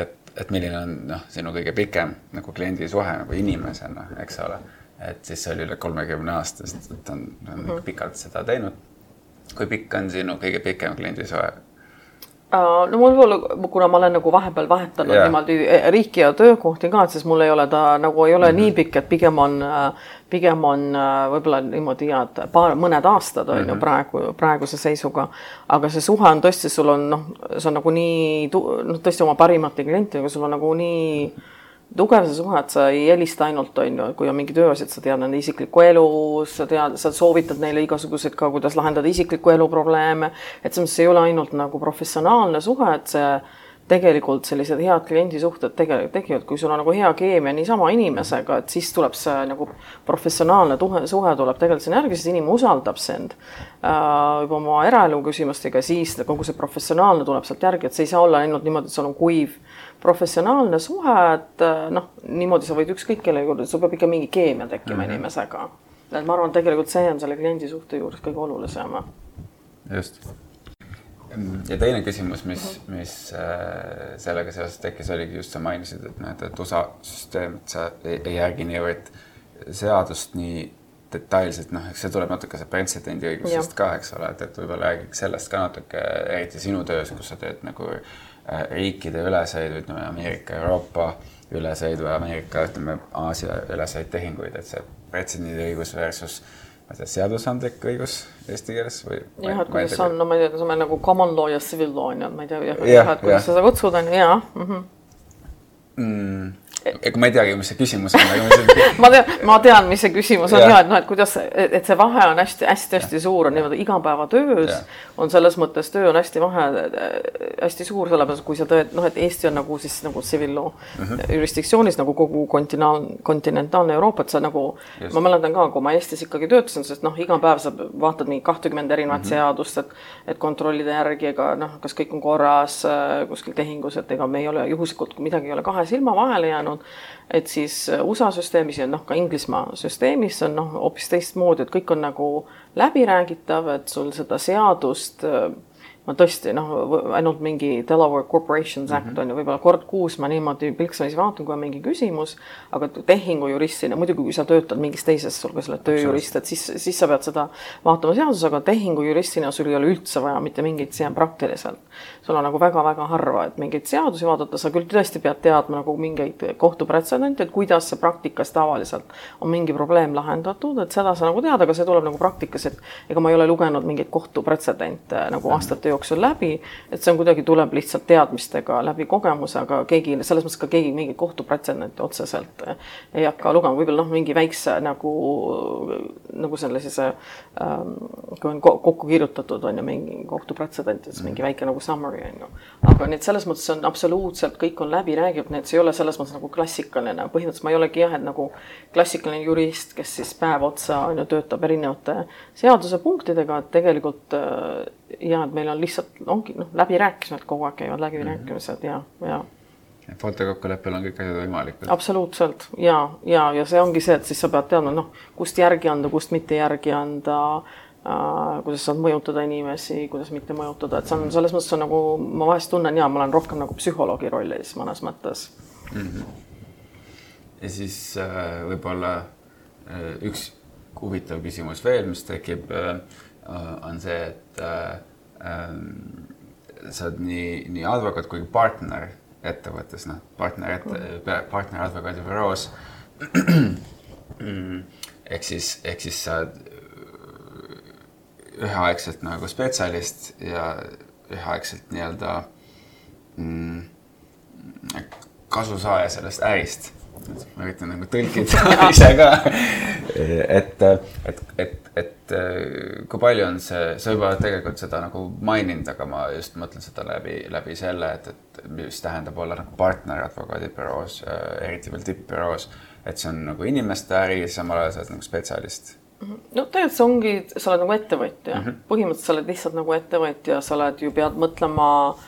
[SPEAKER 2] et, et milline on noh, sinu kõige pikem nagu kliendisuhe nagu inimesena, eks ole. et siis see oli üle kolmekümne aasta, sest ta on, on -huh. pikalt seda teinud. Kui pikk on sinu kõige pikem kliendisuhe?
[SPEAKER 1] no mul võib-olla, kuna ma olen nagu vahepeal vahetanud yeah. niimoodi e, riiki ja töökohti ka, et siis mul ei ole ta nagu ei ole mm -hmm. nii pikk, et pigem on, pigem on võib-olla niimoodi et paar, mõned aastad on ju mm -hmm. praegu, praeguse seisuga. aga see suhe on tõesti, sul on noh, see on nagu nii, noh, tõesti oma parimate klientidega, sul on nagu nii tugev see suhe, et sa ei helista ainult, on ju, kui on mingi tööasjad, sa tead nende isiklikku elu, sa tead, sa soovitad neile igasuguseid ka, kuidas lahendada isikliku elu probleeme. et selles mõttes ei ole ainult nagu professionaalne suhe, et see tegelikult sellised head kliendisuhted tegelikult tekivad, kui sul on nagu hea keemia niisama inimesega, et siis tuleb see nagu professionaalne tuhe, suhe tuleb tegelikult sinna järgi, siis inimene usaldab sind äh, juba oma eraelu küsimustega, siis kogu see professionaalne tuleb sealt järgi, et see ei saa olla ainult niimoodi, et sul on kuiv professionaalne suhe, et äh, noh, niimoodi sa võid ükskõik kelle juurde, sul peab ikka mingi keemia tekkima mm -hmm. inimesega. et ma arvan, et tegelikult see on selle kliendi suhte juures kõige olulisem.
[SPEAKER 2] just. ja teine küsimus, mis, mis äh, sellega seoses tekkis, oligi just sa mainisid, et näed, et USA süsteem, et sa ei, ei järgi niivõrd seadust nii detailselt, noh, eks see tuleb natuke see pretsedendiõigusest ka, eks ole, et, et võib-olla räägiks sellest ka natuke, eriti sinu töös, kus sa teed nagu äh, Äh, riikide üleseid, ütleme Ameerika, Euroopa üleseid või Ameerika, ütleme Aasia üleseid tehinguid, et see pretsedendiõigus versus ma ei tea, seadusandlik õigus eesti keeles või?
[SPEAKER 1] jah, et kuidas on, no ma ei tea, see on nagu common law ja civil law on ju, ma ei tea, jah, et kuidas sa seda kutsud, on ju, jaa. -hmm.
[SPEAKER 2] Mm ega ma ei teagi, mis see küsimus on, aga ma
[SPEAKER 1] ma tean, ma tean, mis see küsimus on ja, ja et noh, et kuidas, et see vahe on hästi-hästi-hästi suur on niimoodi igapäevatöös on selles mõttes töö on hästi vahe, hästi suur, sellepärast kui sa tõed, noh, et Eesti on nagu siis nagu civil law mm -hmm. jurisdiktsioonis nagu kogu kontinentaal, kontinentaalne Euroopa, et sa nagu, ma mäletan ka, kui ma Eestis ikkagi töötasin, sest noh, iga päev sa vaatad mingi kahtekümmend erinevat mm -hmm. seadust, et et kontrollida järgi, ega noh, kas kõik on korras kuskil tehingus, et ega me ei ole juhuslikult midagi ei ole kahe silma vahele jäänud saanud. et siis äh, USA süsteemis ja noh, ka Inglismaa süsteemis on noh, hoopis teistmoodi, et kõik on nagu läbiräägitav, et sul seda seadust äh, ma tõesti noh, ainult mingi Delaware Corporations Act mm -hmm. on ju, võib-olla kord kuus ma niimoodi pilksamisi vaatan, kui on mingi küsimus, aga tehingujuristina, muidugi kui sa töötad mingis teises, sul ka sa oled tööjurist, et siis, siis sa pead seda vaatama seaduses, aga tehingujuristina sul ei ole üldse vaja mitte mingit siia praktiliselt. Sul on nagu väga-väga harva, et mingeid seadusi vaadata, sa küll tõesti pead teadma nagu mingeid kohtupretsedente, et kuidas see praktikas tavaliselt on mingi probleem lahendatud, et seda sa nagu tead, aga see tuleb nagu praktikas, et ega ma ei ole lugenud mingeid kohtupretsedente nagu aastate jooksul läbi, et see on kuidagi, tuleb lihtsalt teadmistega läbi kogemuse, aga keegi, selles mõttes ka keegi mingit kohtupretsedenti otseselt ei hakka lugema, võib-olla noh, mingi väikse nagu, nagu selle siis ähm,, kui on kokku kirjutatud, on ju, mingi kohtupretsedent, siis mingi väike nagu summary on ju. aga nii et selles mõttes on absoluutselt, kõik on läbi räägitud, nii et see ei ole selles mõttes nagu klassikaline, põhimõtteliselt ma ei olegi jah, et nagu klassikaline jurist, kes siis päev otsa on ju, töötab erinevate seadusepunktidega, et tegelikult äh, ja et meil on lihtsalt, ongi noh, läbirääkimised kogu aeg käivad läbirääkimised ja, ja.
[SPEAKER 2] poolte kokkuleppel on kõik asjad võimalikud.
[SPEAKER 1] absoluutselt ja, ja, ja see ongi see, et siis sa pead teadma, noh, kust järgi anda, kust mitte järgi anda. Kuidas saad mõjutada inimesi, kuidas mitte mõjutada, et see on selles mõttes on nagu ma vahest tunnen ja ma olen rohkem nagu psühholoogi rollis mõnes mõttes mm.
[SPEAKER 2] -hmm. ja siis äh, võib-olla äh, üks huvitav küsimus veel, mis tekib äh, Äh, on see, et äh, ähm, sa oled nii, nii advokaat kui partner ettevõttes, noh, partner ette, partner advokaadibüroos. ehk siis, ehk siis sa oled üheaegselt nagu spetsialist ja üheaegselt nii-öelda mm, kasusaaja sellest ärist ma üritan nagu tõlkida ise ka. et, et, et, et kui palju on see, sa juba tegelikult seda nagu maininud, aga ma just mõtlen seda läbi, läbi selle, et, et mis tähendab olla nagu partner advokaadibüroos, eriti veel tippbüroos. et see on nagu inimeste äri, samal ajal sa oled nagu spetsialist.
[SPEAKER 1] No tegelikult see ongi, sa oled nagu ettevõtja. Mm, -hmm. põhimõtteliselt sa oled lihtsalt nagu ettevõtja, sa oled ju, pead mõtlema äh,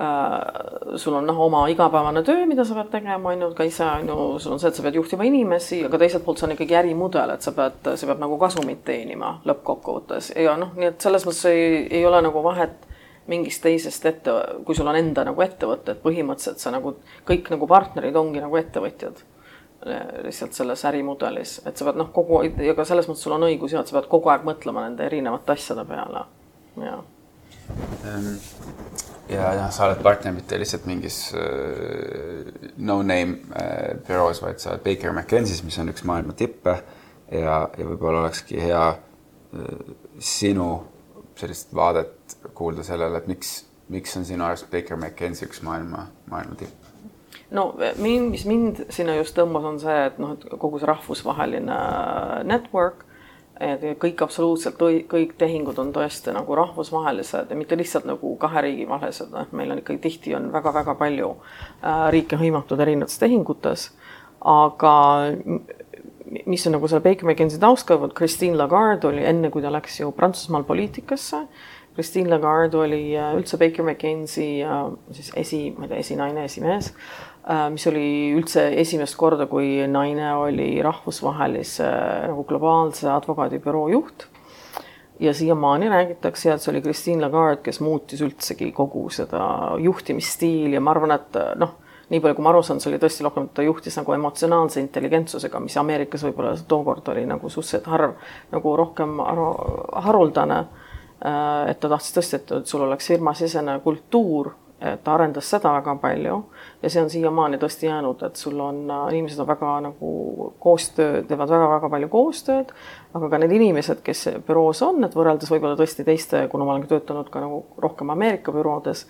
[SPEAKER 1] Äh, sul on noh, oma igapäevane töö, mida sa pead tegema, on ju, ka ise on ju, sul on see, et sa pead juhtima inimesi, aga teiselt poolt see on ikkagi ärimudel, et sa pead, see peab nagu kasumit teenima lõppkokkuvõttes. Ja noh, nii et selles mõttes ei, ei ole nagu vahet mingist teisest ette, kui sul on enda nagu ettevõte, et põhimõtteliselt sa nagu kõik nagu partnerid ongi nagu ettevõtjad lihtsalt selles ärimudelis, et sa pead noh, kogu ja ka selles mõttes sul on õigus ja et sa pead kogu aeg mõtlema nende erinevate asjade peale ja
[SPEAKER 2] ähm, ja, ja sa oled partner mitte lihtsalt mingis äh, no-name äh, büroos, vaid sa oled Baker McKenzie's, mis on üks maailma tippe ja, ja võib-olla olekski hea äh, sinu sellist vaadet kuulda sellele, et miks, miks on sinu arust Baker McKenzie üks maailma, maailma tipp?
[SPEAKER 1] No mind, mis mind sinna just tõmbas, on see, et noh, et kogu see rahvusvaheline network et kõik absoluutselt kõik tehingud on tõesti nagu rahvusvahelised ja mitte lihtsalt nagu kahe riigi vahelised, noh, meil on ikkagi tihti on väga-väga palju äh, riike hõimatud erinevates tehingutes. aga mis on nagu selle Baker McKenzie taust ka, vot Christine Lagarde oli enne, kui ta läks ju Prantsusmaal poliitikasse. Christine Lagarde oli äh, üldse Baker McKenzie äh, siis esi, ma ei tea, esinaine, esimees Äh, mis oli üldse esimest korda, kui naine oli rahvusvahelise nagu globaalse advokaadibüroo juht. ja siiamaani räägitakse, et see oli Christine Lagarde, kes muutis üldsegi kogu seda juhtimisstiili ja ma arvan, et noh, nii palju, kui ma aru saan, see oli tõesti rohkem, ta juhtis nagu emotsionaalse intelligentsusega, mis Ameerikas võib-olla tookord oli nagu suhteliselt harv, nagu rohkem haruldane. Äh, et ta tahtis tõesti, et sul oleks firmasisene kultuur ta arendas seda väga palju ja see on siiamaani tõesti jäänud, et sul on, inimesed on väga nagu koostöö, teevad väga-väga palju koostööd, aga ka need inimesed, kes büroos on, et võrreldes võib-olla tõesti teiste, kuna ma olen töötanud ka nagu rohkem Ameerika büroodes,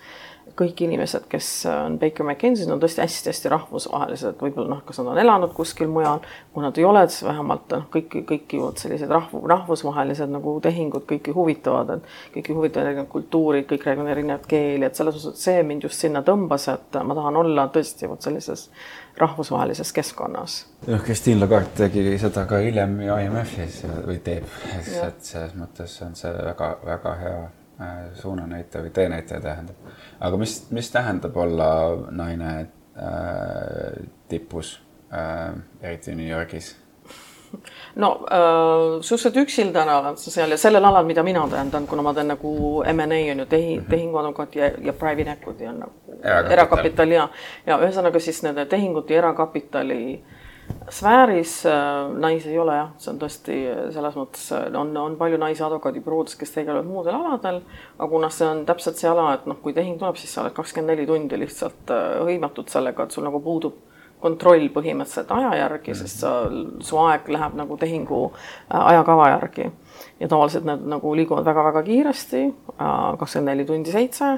[SPEAKER 1] kõik inimesed, kes on Baker McKenzie's, on tõesti hästi-hästi rahvusvahelised, võib-olla noh, kas nad on elanud kuskil mujal, kui nad ei ole, siis vähemalt noh, kõiki, kõiki vot sellised rahvu, rahvusvahelised nagu tehingud. Kõiki huvitavad, et kõiki huvitavad erinevad kultuurid, kõik räägivad erinevat keeli, et selles et see mind just sinna tõmbas, et ma tahan olla tõesti vot sellises rahvusvahelises keskkonnas.
[SPEAKER 2] noh, Christine Lagarde tegi seda ka hiljem IMF-is või teeb, et selles mõttes on see väga-väga hea suunanäitaja või teenäitaja tähendab. aga mis, mis tähendab olla naine äh, tipus äh,, eriti New Yorgis?
[SPEAKER 1] no äh, suhteliselt üksildane oled sa seal ja sellel alal, mida mina tähendan, kuna ma teen nagu M&A on ju tehi- mm -hmm., tehinguadvokaat ja, ja private equity on nagu erakapital, erakapital ja, ja ühesõnaga siis nende tehingute ja erakapitali äh, sfääris äh, naisi ei ole jah, see on tõesti selles mõttes on, on palju naisi advokaadibüroodes, kes tegelevad muudel aladel, aga kuna see on täpselt see ala, et noh, kui tehing tuleb, siis sa oled kakskümmend neli tundi lihtsalt äh, hõimatud sellega, et sul nagu puudub kontroll põhimõtteliselt aja järgi, sest sa, su aeg läheb nagu tehingu äh, ajakava järgi. ja tavaliselt need nagu liiguvad väga-väga kiiresti, kakskümmend neli tundi seitse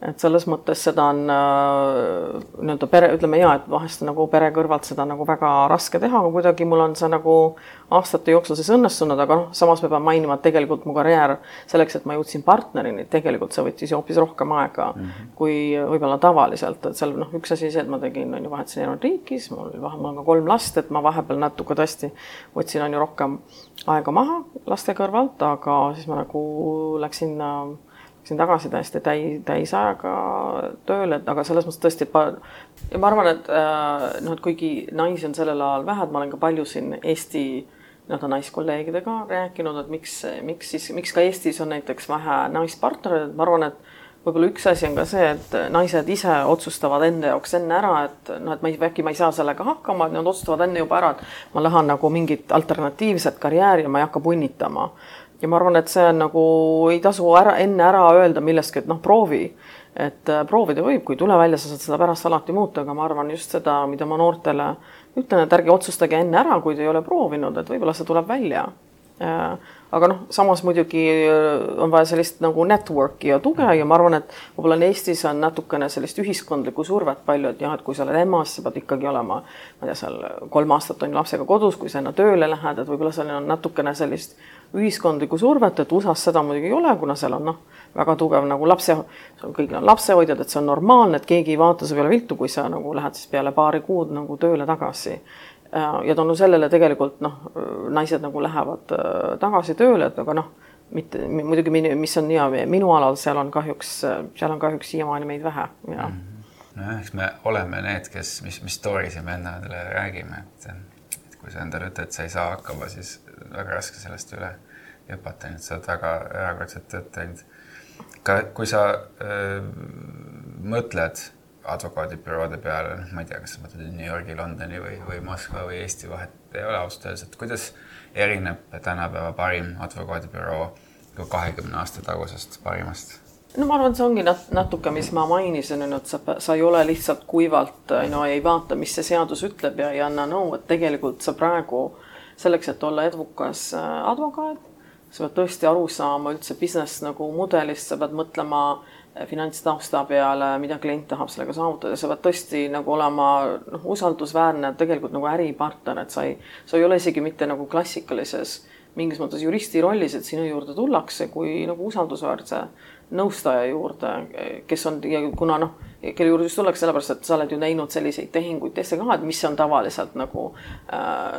[SPEAKER 1] et selles mõttes seda on äh, nii-öelda pere, ütleme ja, et vahest nagu pere kõrvalt seda nagu väga raske teha, aga kuidagi mul on see nagu aastate jooksul siis õnnestunud, aga noh, samas ma pean mainima, et tegelikult mu karjäär selleks, et ma jõudsin partnerini, tegelikult see võttis hoopis rohkem aega mm -hmm. kui võib-olla tavaliselt, et seal noh, üks asi see, et ma tegin, on ju, vahetasin riiki, siis mul oli vahepeal ka kolm last, et ma vahepeal natuke tõesti võtsin, on ju, rohkem aega maha laste kõrvalt, aga siis ma nagu läksin äh, läksin tagasi täiesti täi-, täisajaga tööle, et aga selles mõttes tõesti, et ma, ja ma arvan, et äh, noh, et kuigi naisi on sellel ajal vähe, et ma olen ka palju siin Eesti nii-öelda naiskolleegidega rääkinud, et miks, miks siis, miks ka Eestis on näiteks vähe naispartnereid, et ma arvan, et võib-olla üks asi on ka see, et naised ise otsustavad enda jaoks enne ära, et noh, et ma ei, äkki ma ei saa sellega hakkama, et nad otsustavad enne juba ära, et ma lähen nagu mingit alternatiivset karjääri ja ma ei hakka punnitama ja ma arvan, et see on nagu, ei tasu ära, enne ära öelda millestki, et noh, proovi. et äh, proovida võib, kui ei tule välja, sa saad seda pärast alati muuta, aga ma arvan just seda, mida ma noortele ütlen, et ärge otsustage enne ära, kui te ei ole proovinud, et võib-olla see tuleb välja äh, aga noh, samas muidugi äh, on vaja sellist nagu network'i ja tuge ja ma arvan, et võib-olla Eestis on natukene sellist ühiskondlikku survet palju, et jah, et kui sa oled siis sa pead ikkagi olema, ma ei tea, seal kolm aastat on lapsega kodus, kui sa enne tööle lähed, et võib-olla seal on natukene sellist ühiskondlikku survet, et USA-s seda muidugi ei ole, kuna seal on noh, väga tugev nagu lapse, kõigil on lapsehoidjad, et see on normaalne, et keegi ei vaata su peale viltu, kui sa nagu lähed siis peale paari kuud nagu tööle tagasi. ja tänu sellele tegelikult noh, naised nagu lähevad äh, tagasi tööle, et aga noh, mitte muidugi, mis on ja minu alal, seal on kahjuks, seal on kahjuks siiamaani meid vähe ja mm. -hmm.
[SPEAKER 2] nojah, eks me oleme need, kes, mis, mis story si me endale räägime, et, kui sa endale ütled, sa ei saa hakkama, siis väga raske sellest üle hüpata, nii et sa oled väga erakordset tööd teinud. ka kui sa öö, mõtled advokaadibüroode peale, noh, ma ei tea, kas sa mõtled New Yorgi, Londoni või, või Moskva või Eesti vahet ei ole ausalt öeldes, et kuidas erineb tänapäeva parim advokaadibüroo kahekümne aasta tagusest parimast?
[SPEAKER 1] no ma arvan, see ongi nat-, natuke, mis ma mainisin, on ju, et sa, sa ei ole lihtsalt kuivalt, no ei vaata, mis see seadus ütleb ja ei anna nõu, et tegelikult sa praegu selleks, et olla edukas äh, advokaat, sa pead tõesti aru saama üldse business nagu mudelist, sa pead mõtlema äh, finantstausta peale, mida klient tahab sellega saavutada, sa pead tõesti nagu olema noh, usaldusväärne tegelikult nagu äripartner, et sa ei, sa ei ole isegi mitte nagu klassikalises mingis mõttes juristi rollis, et sinu juurde tullakse kui nagu usaldusväärse nõustaja juurde, kes on ja kuna noh, kelle juurde just tullakse sellepärast, et sa oled ju näinud selliseid tehinguid teiste ka, et mis on tavaliselt nagu äh,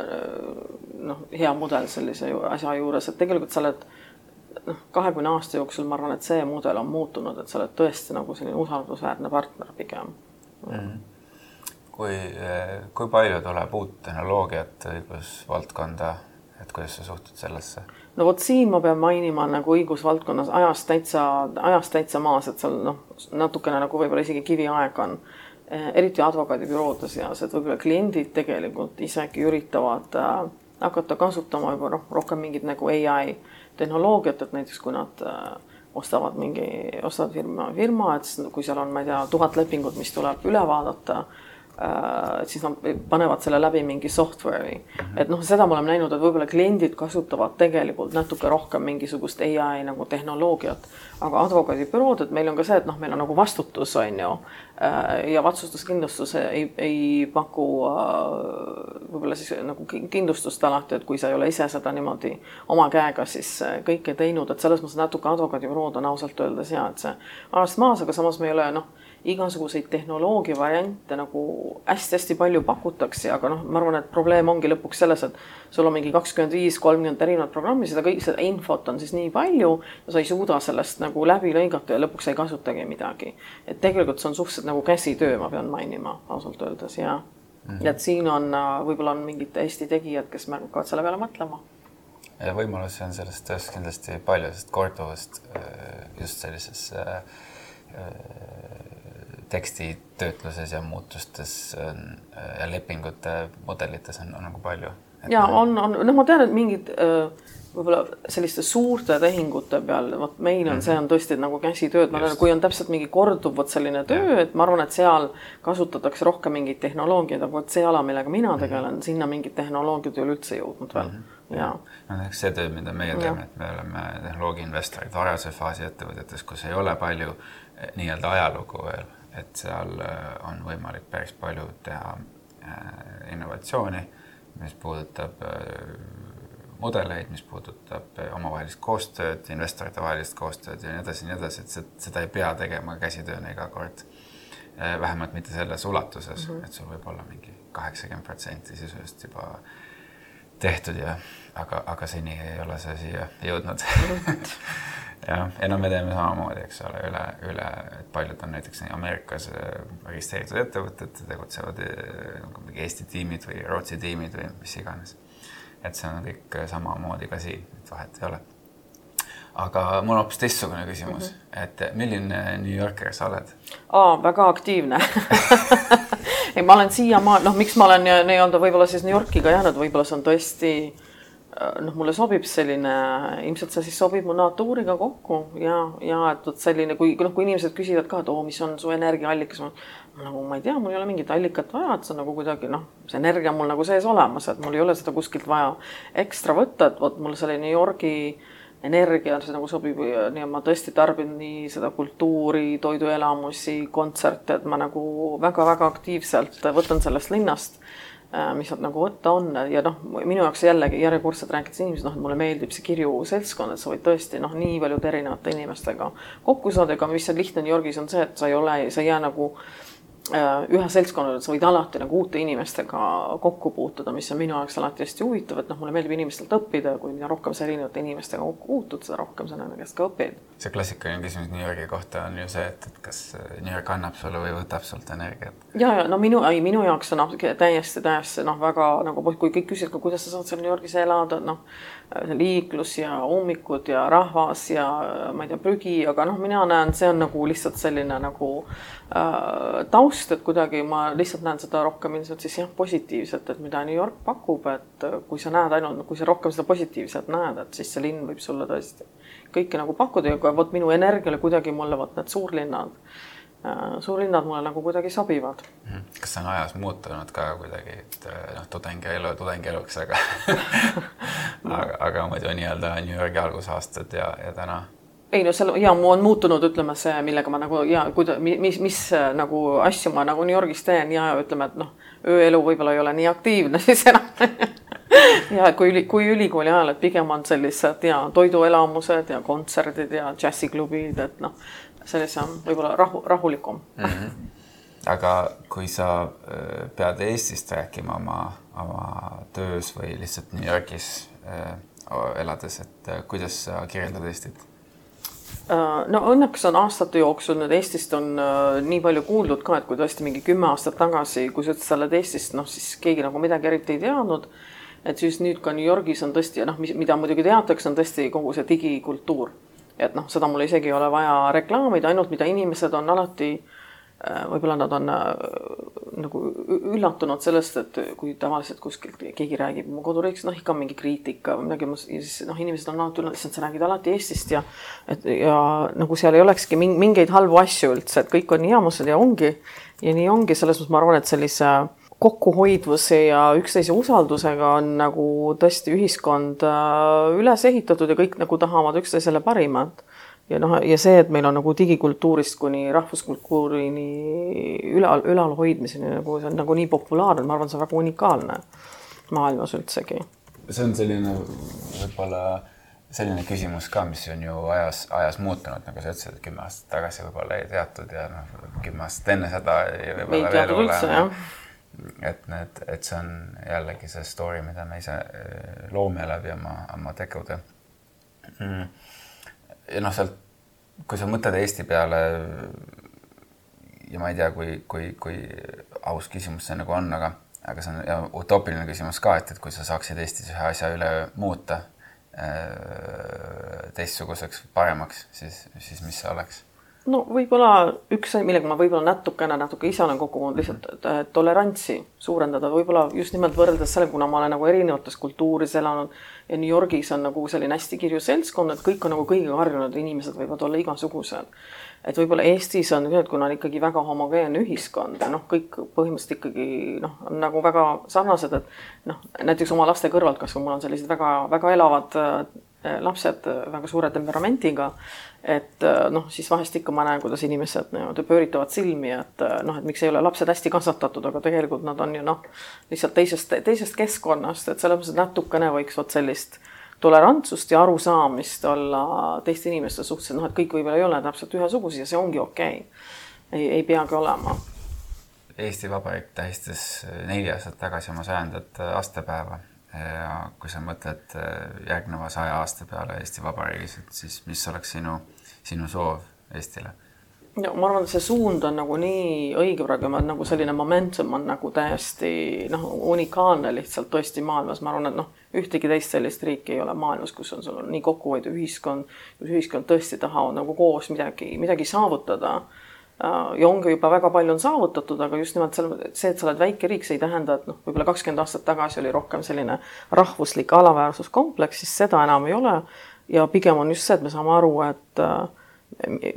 [SPEAKER 1] noh, hea mudel sellise asja juures, et tegelikult sa oled noh, kahekümne aasta jooksul ma arvan, et see mudel on muutunud, et sa oled tõesti nagu selline usaldusväärne partner pigem mm. -hmm.
[SPEAKER 2] kui, kui palju tuleb uut tehnoloogiat õigusvaldkonda, et kuidas sa suhtud sellesse?
[SPEAKER 1] No vot siin ma pean mainima nagu õigusvaldkonnas ajast täitsa, ajast täitsa maas, et seal noh, natukene nagu võib-olla isegi kiviaeg on. Eriti advokaadibüroode seas, et võib-olla kliendid tegelikult isegi üritavad äh, hakata kasutama juba noh, rohkem mingit nagu ai tehnoloogiat, et näiteks kui nad äh, ostavad mingi, ostavad firma, firma, et kui seal on, ma ei tea, tuhat lepingut, mis tuleb üle vaadata Et siis nad panevad selle läbi mingi software'i. et noh, seda me oleme näinud, et võib-olla kliendid kasutavad tegelikult natuke rohkem mingisugust ai nagu tehnoloogiat, aga advokaadibürood, et meil on ka see, et noh, meil on nagu vastutus, on ju, äh, ja vastutuskindlustus ei, ei paku äh, võib-olla siis nagu kindlustust alati, et kui sa ei ole ise seda niimoodi oma käega siis kõike teinud, et selles mõttes natuke advokaadibürood on ausalt öeldes ja et see ajast maas, aga samas me ei ole noh igasuguseid tehnoloogia variante nagu hästi-hästi palju pakutakse, aga noh, ma arvan, et probleem ongi lõpuks selles, et sul on mingi kakskümmend viis, kolmkümmend erinevat programmi, seda kõik, seda infot on siis nii palju sa ei suuda sellest nagu läbi lõigata ja lõpuks ei kasutagi midagi. et tegelikult see on suhteliselt nagu käsitöö, ma pean mainima ausalt öeldes ja mm, -hmm. et siin on, äh, võib-olla on mingid Eesti tegijad, kes hakkavad selle peale mõtlema
[SPEAKER 2] ja võimalusi on selles töös kindlasti palju, sest korduvast äh, just sellises äh, tekstitöötluses ja muutustes äh, ja lepingute mudelites on, on nagu palju.
[SPEAKER 1] ja on, on, noh, ma tean, et mingid äh, võib-olla selliste suurte tehingute peal, vot meil on mm, -hmm. see on tõesti nagu käsitööd, ma arvan, kui on täpselt mingi korduv vot selline töö, et ma arvan, et seal kasutatakse rohkem mingeid tehnoloogiaid, aga vot see ala, millega mina mhm. tegelen mm, -hmm. sinna mingid tehnoloogiad ei ole üldse jõudnud veel mm. -hmm. ja
[SPEAKER 2] no eks see töö, mida meie teeme, et me oleme tehnoloogia investorid varase faasi ettevõtetes, kus ei ole palju eh, nii-öelda ajalugu veel et seal äh, on võimalik päris palju teha äh, innovatsiooni, mis puudutab äh, mudeleid, mis puudutab omavahelist koostööd, investorite vahelist koostööd ja nii edasi ja nii edasi, et seda ei pea tegema käsitööna iga kord. vähemalt mitte selles ulatuses mm, -hmm. et sul võib olla mingi kaheksakümmend protsenti sisuliselt juba tehtud ja aga, aga seni ei ole see siia jõudnud jah, ja no me teeme samamoodi, eks ole, üle, üle, et paljud on näiteks Ameerikas äh, registreeritud ettevõtted, tegutsevad äh, nagu mingi Eesti tiimid või Rootsi tiimid või mis iganes. et see on kõik samamoodi ka siin, et vahet ei ole. aga mul on hoopis teistsugune küsimus mm, -hmm. et milline New Yorker sa oled?
[SPEAKER 1] aa, väga aktiivne ei, ma olen siiamaani, noh, miks ma olen nii-öelda võib-olla siis New Yorki ka jäänud, võib-olla see on tõesti Äh, noh, mulle sobib selline, ilmselt see siis sobib mu natuuriga kokku ja, ja et vot selline, kui noh, kui inimesed küsivad ka, et oo, mis on su energiaallikas, nagu ma ei tea, mul ei ole mingit allikat vaja, et see on nagu kuidagi noh, see energia on mul nagu sees olemas, et mul ei ole seda kuskilt vaja ekstra võtta, et vot mul selline New Yorgi energia, see nagu sobib ja ma tõesti tarbin nii seda kultuuri, toiduelamusi, kontserte, et ma nagu väga-väga aktiivselt võtan sellest linnast. Äh, mis sealt nagu võtta on. Ja noh, minu jaoks jällegi järjekordselt rääkides inimesed, noh, et mulle meeldib see kirju seltskond, et sa võid tõesti noh, nii paljude erinevate inimestega kokku saada, ega mis on lihtne New Yorgis on see, et sa ei ole, sa ei jää nagu Äh, ühe seltskonnaga sa võid alati nagu uute inimestega kokku puutuda, mis on minu jaoks alati hästi huvitav, et noh, mulle meeldib inimestelt õppida kui mida rohkem sa erinevate inimestega kokku puutud, seda rohkem sa nende käest ka õpid.
[SPEAKER 2] see klassikaline küsimus New Yorgi kohta on ju see, et, et kas New York annab sulle või võtab sult energiat?
[SPEAKER 1] ja, ja no minu, ei minu jaoks on täiesti, täiesti noh, väga nagu kui kõik küsivad, kuidas sa saad seal New Yorgis elada, noh liiklus ja ummikud ja rahvas ja ma ei tea, prügi, aga noh, mina näen, see on nagu lihtsalt selline nagu äh, taust, et kuidagi ma lihtsalt näen seda rohkem ilmselt siis jah, positiivselt, et mida New York pakub, et kui sa näed ainult, kui sa rohkem seda positiivset näed, et siis see linn võib sulle tõesti kõike nagu pakkuda ja vot minu energiale kuidagi mulle vot need suurlinnad Äh, suurlinnad mulle nagu kuidagi sobivad.
[SPEAKER 2] Mhm. kas see on ajas muutunud ka kuidagi, et äh, noh, tudengielu tudengieluks, aga aga, aga muidu nii-öelda New Yorgi algusaastad ja, ja täna?
[SPEAKER 1] ei no seal ja mu on muutunud, ütleme see, millega ma nagu ja kuida-, mis, mis nagu asju ma nagu New Yorgis teen ja ütleme, et noh, ööelu võib-olla ei ole nii aktiivne siis enam ja kui üli, kui ülikooli ajal, et pigem on sellised ja toiduelamused ja kontserdid ja džässiklubid, et noh, sellisem võib-olla rahu, rahulikum mm. -hmm.
[SPEAKER 2] aga kui sa äh, pead Eestist rääkima oma, oma töös või lihtsalt New Yorgis äh, elades, et äh, kuidas sa kirjeldad Eestit?
[SPEAKER 1] no õnneks on aastate jooksul nüüd Eestist on äh, nii palju kuuldud ka, et kui tõesti mingi kümme aastat tagasi, kui sa ütlesid, sa oled Eestist, noh siis keegi nagu midagi eriti ei teadnud. et siis nüüd ka New Yorgis on tõesti noh, mida muidugi teatakse, on tõesti kogu see digikultuur et noh, seda mul isegi ei ole vaja reklaamida, ainult mida inimesed on alati äh, võib-olla nad on äh, nagu üllatunud sellest, et kui tavaliselt kuskilt keegi räägib oma koduriigist, noh ikka mingi kriitika või midagi, ja siis noh, inimesed on alati üllatunud, sa räägid alati Eestist ja et ja nagu seal ei olekski mingeid halbu asju üldse, et kõik on nii eamused ja ongi ja nii ongi, selles mõttes ma arvan, et sellise äh, kokkuhoidvuse ja üksteise usaldusega on nagu tõesti ühiskond äh, üles ehitatud ja kõik nagu tahavad üksteisele parimat. ja noh, ja see, et meil on nagu digikultuurist kuni rahvuskultuurini ülal, ülalhoidmiseni nagu see on nagu nii populaarne, ma arvan, see on väga unikaalne maailmas üldsegi.
[SPEAKER 2] see on selline võib-olla selline küsimus ka, mis on ju ajas, ajas muutunud, nagu sa ütlesid, et kümme aastat tagasi võib-olla ei teatud ja noh, kümme aastat enne seda ei võib-olla veel ole et need, et see on jällegi see story, mida me ise äh, loome läbi oma, oma tegude mm.. ja noh, sealt, kui sa mõtled Eesti peale ja ma ei tea, kui, kui, kui aus küsimus see nagu on, aga, aga see on utoopiline küsimus ka, et, et kui sa saaksid Eestis ühe asja üle muuta äh, teistsuguseks, paremaks, siis, siis mis see oleks?
[SPEAKER 1] No võib-olla üks asi, millega ma võib-olla natukene, natuke ise olen kokku puutunud, lihtsalt tolerantsi suurendada, võib-olla just nimelt võrreldes sellega, kuna ma olen nagu erinevates kultuurides elanud ja New Yorgis on nagu selline hästi kirju seltskond, et kõik on nagu kõigiga harjunud, inimesed võivad olla igasugused. et võib-olla Eestis on kuna on ikkagi väga homogeenne ühiskond ja noh, kõik põhimõtteliselt ikkagi noh, on nagu väga sarnased, et noh, näiteks oma laste kõrvalt, kas mul on sellised väga-väga elavad äh, lapsed äh, väga suure temperamentiga et äh, noh, siis vahest ikka ma näen, kuidas inimesed niimoodi pööritavad silmi, et äh, noh, et miks ei ole lapsed hästi kasvatatud, aga tegelikult nad on ju noh, lihtsalt teisest, teisest keskkonnast, et selles mõttes natukene võiks vot sellist tolerantsust ja arusaamist olla teiste inimeste suhtes, et noh, et kõik võib-olla ei ole täpselt ühesugused ja see ongi okei okay.. ei, ei peagi olema.
[SPEAKER 2] Eesti Vabariik tähistas neli aastat tagasi oma sajandat aastapäeva ja kui sa mõtled äh, järgneva saja aasta peale Eesti Vabariigis, et siis mis oleks sinu, sinu soov Eestile?
[SPEAKER 1] no ma arvan, et see suund on nagu nii õige praegu, nagu selline momentum on nagu täiesti noh, unikaalne lihtsalt tõesti maailmas, ma arvan, et noh, ühtegi teist sellist riiki ei ole maailmas, kus on sul nii kokkuhoidev ühiskond, kus ühiskond tõesti tahavad nagu koos midagi, midagi saavutada Äh, ja ongi juba väga palju on saavutatud, aga just nimelt seal see, et sa oled väike riik, see ei tähenda, et noh, võib-olla kakskümmend aastat tagasi oli rohkem selline rahvuslik alaväärsuskompleks, siis seda enam ei ole. Ja pigem on just see, et me saame aru, et äh,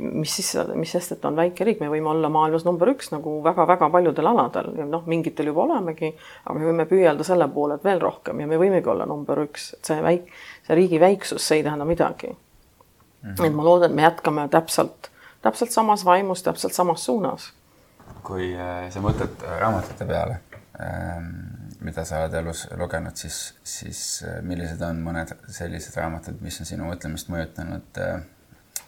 [SPEAKER 1] mis siis, mis sest, et on väike riik, me võime olla maailmas number üks nagu väga-väga paljudel aladel ja noh, mingitel juba olemegi, aga me võime püüelda selle poole, et veel rohkem ja me võimegi olla number üks, et see väik-, see riigi väiksus, see ei tähenda midagi mm. -hmm. et ma loodan, et me jätkame täpselt täpselt samas vaimus, täpselt samas suunas.
[SPEAKER 2] kui äh, sa mõtled äh, raamatute peale, ähm, mida sa oled elus lugenud, siis, siis äh, millised on mõned sellised raamatud, mis on sinu mõtlemist mõjutanud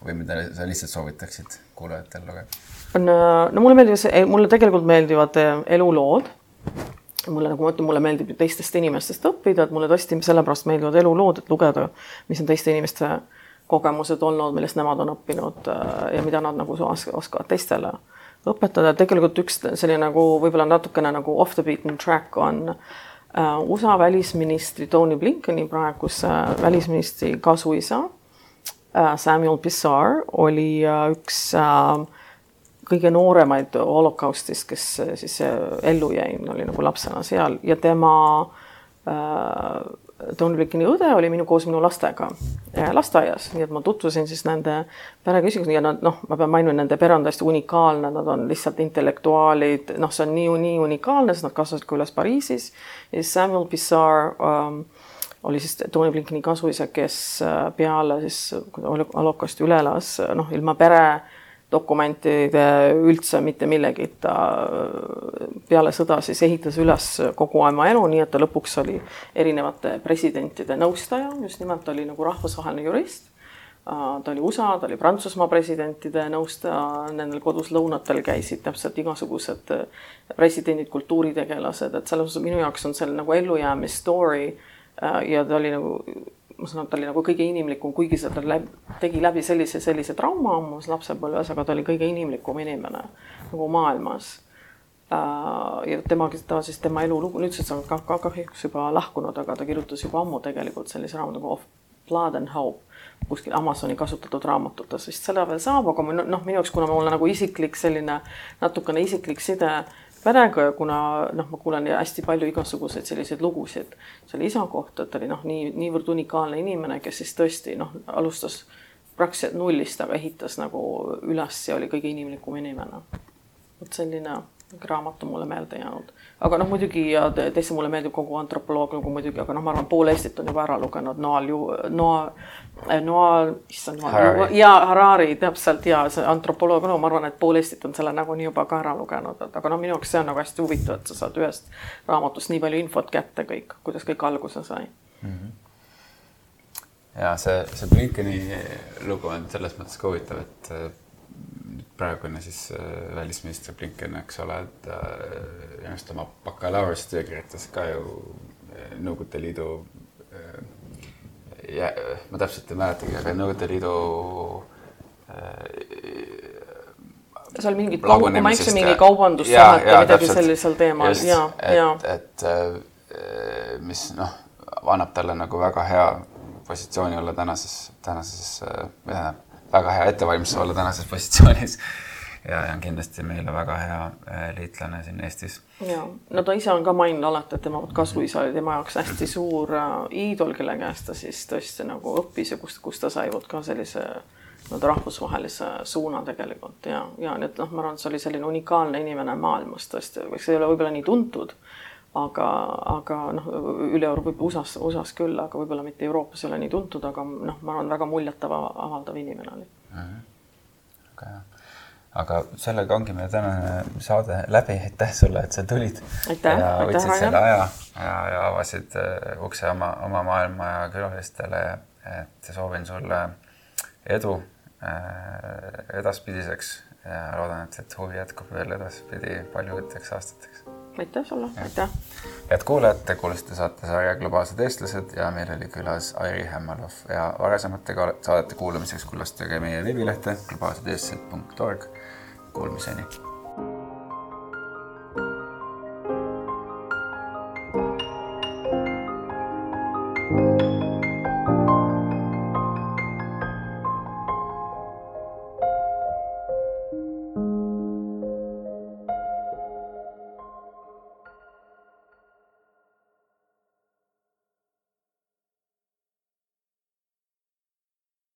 [SPEAKER 2] või mida sa lihtsalt soovitaksid kuulajatel lugeda?
[SPEAKER 1] on, äh, no mulle meeldib mulle tegelikult meeldivad äh, elulood. mulle, nagu ma ütlen, mulle meeldib teistest inimestest õppida, et mulle tõesti sellepärast meeldivad elulood, et lugeda, mis on teiste inimeste kogemused olnud, millest nemad on õppinud äh, ja mida nad nagu oskavad teistele õpetada. tegelikult üks selline nagu võib-olla natukene nagu off the beaten track on USA välisministri Tony Blinkeni praeguse välisministri kasuisa Samuel Pissar oli üks äh, kõige nooremaid holokaustist, kes äh, siis äh, ellu jäi, oli nagu lapsena seal ja tema äh, Tony Blickeni õde oli minu koos minu lastega lasteaias, nii et ma tutvusin siis nende pereküsimusega ja nad noh, ma pean mainima, nende pere on täiesti unikaalne, nad on lihtsalt intellektuaalid, noh, see on nii, nii unikaalne, sest nad kasvasid ka üles Pariisis. ja Samuel Pissar ähm, oli siis Tony Blinkeni kasuisa, kes peale siis holokausti üle elas, noh, ilma pere dokumentide üldse mitte millegita peale sõda siis ehitas üles kogu oma elu, nii et ta lõpuks oli erinevate presidentide nõustaja, just nimelt oli nagu rahvusvaheline jurist. ta oli USA, ta oli Prantsusmaa presidentide nõustaja, nendel kodus lõunatel käisid täpselt igasugused presidendid, kultuuritegelased, et selles mõttes minu jaoks on seal nagu ellujäämisstory ja ta oli nagu ma saan aru, ta oli nagu kõige inimlikum, kuigi seda läbi, tegi läbi sellise, sellise trauma oma lapsepõlves, aga ta oli kõige inimlikum inimene nagu maailmas uh,. ja tema, ta siis tema elulugu, nüüdseks on ka, ka kahjuks juba lahkunud, aga ta kirjutas juba ammu tegelikult sellise raamatu nagu Of Blood and Hope kuskil Amazoni kasutatud raamatutes vist selle veel saab, aga noh, minu jaoks, kuna mul nagu isiklik selline natukene isiklik side perega ja kuna noh, ma kuulen hästi palju igasuguseid selliseid lugusid selle isa kohta, et ta oli noh, nii niivõrd unikaalne inimene, kes siis tõesti noh, alustas praktiliselt nullist, aga ehitas nagu üles ja oli kõige inimlikum inimene. vot selline raamat on mulle meelde jäänud. aga noh, muidugi ja teiste mulle meeldib kogu antropoloog nagu muidugi, aga noh, ma arvan, pool Eestit on juba ära lugenud Noal ju, Noa, Noa, issand ja Harari täpselt ja see antropoloog, no ma arvan, et pool Eestit on selle nagunii juba ka ära lugenud, et aga noh, minu jaoks see on nagu hästi huvitav, et sa saad ühest raamatust nii palju infot kätte kõik, kuidas kõik alguse sai mm. -hmm
[SPEAKER 2] ja see, see Blinkeni lugu on selles mõttes ka huvitav, et praegune siis äh, välisminister Blinken, eks ole, et äh, just oma bakalaureusetöö kirjutas ka ju äh, Nõukogude Liidu ma täpselt ei mäletagi, aga Nõukogude Liidu
[SPEAKER 1] seal mingid, kui ma ei eksi, mingi kaubandussuhet või midagi sellisel teemal. Ja, ja.
[SPEAKER 2] et, et mis noh, annab talle nagu väga hea positsiooni olla tänases, tänases äh, väga hea ettevalmistus olla tänases positsioonis ja, ja on kindlasti meile väga hea äh, liitlane siin Eestis.
[SPEAKER 1] ja, no ta ise on ka maininud alati, et tema kasvuisa oli tema jaoks hästi suur äh, iidol, kelle käest ta siis tõesti nagu õppis ja kust, kust ta sai vot ka sellise nii-öelda rahvusvahelise suuna tegelikult ja, ja nii et noh, ma arvan, et see oli selline unikaalne inimene maailmas tõesti, eks ei ole võib-olla nii tuntud aga, aga noh, üle Euroopa, USA-s, USA-s küll, aga võib-olla mitte Euroopas ei ole nii tuntud, aga noh, ma arvan, väga muljetavaldav inimene oli mm.
[SPEAKER 2] -hmm. väga hea aga sellega ongi meie tänane saade läbi, aitäh sulle, et sa tulid. ja võtsid selle aja ja, ja avasid uh, ukse oma, oma maailma ja külalistele, et soovin sulle edu uh, edaspidiseks ja loodan, et, et huvi jätkub veel edaspidi paljudeks aastateks
[SPEAKER 1] aitäh sulle, aitäh.
[SPEAKER 2] head kuulajad, te kuulasite saatesarja Globaalsed eestlased ja meil oli külas Airi Hämmalov ja varasemate saadete kuulamiseks külastage meie veebilehte globaalsedeestlased.org. Kuulmiseni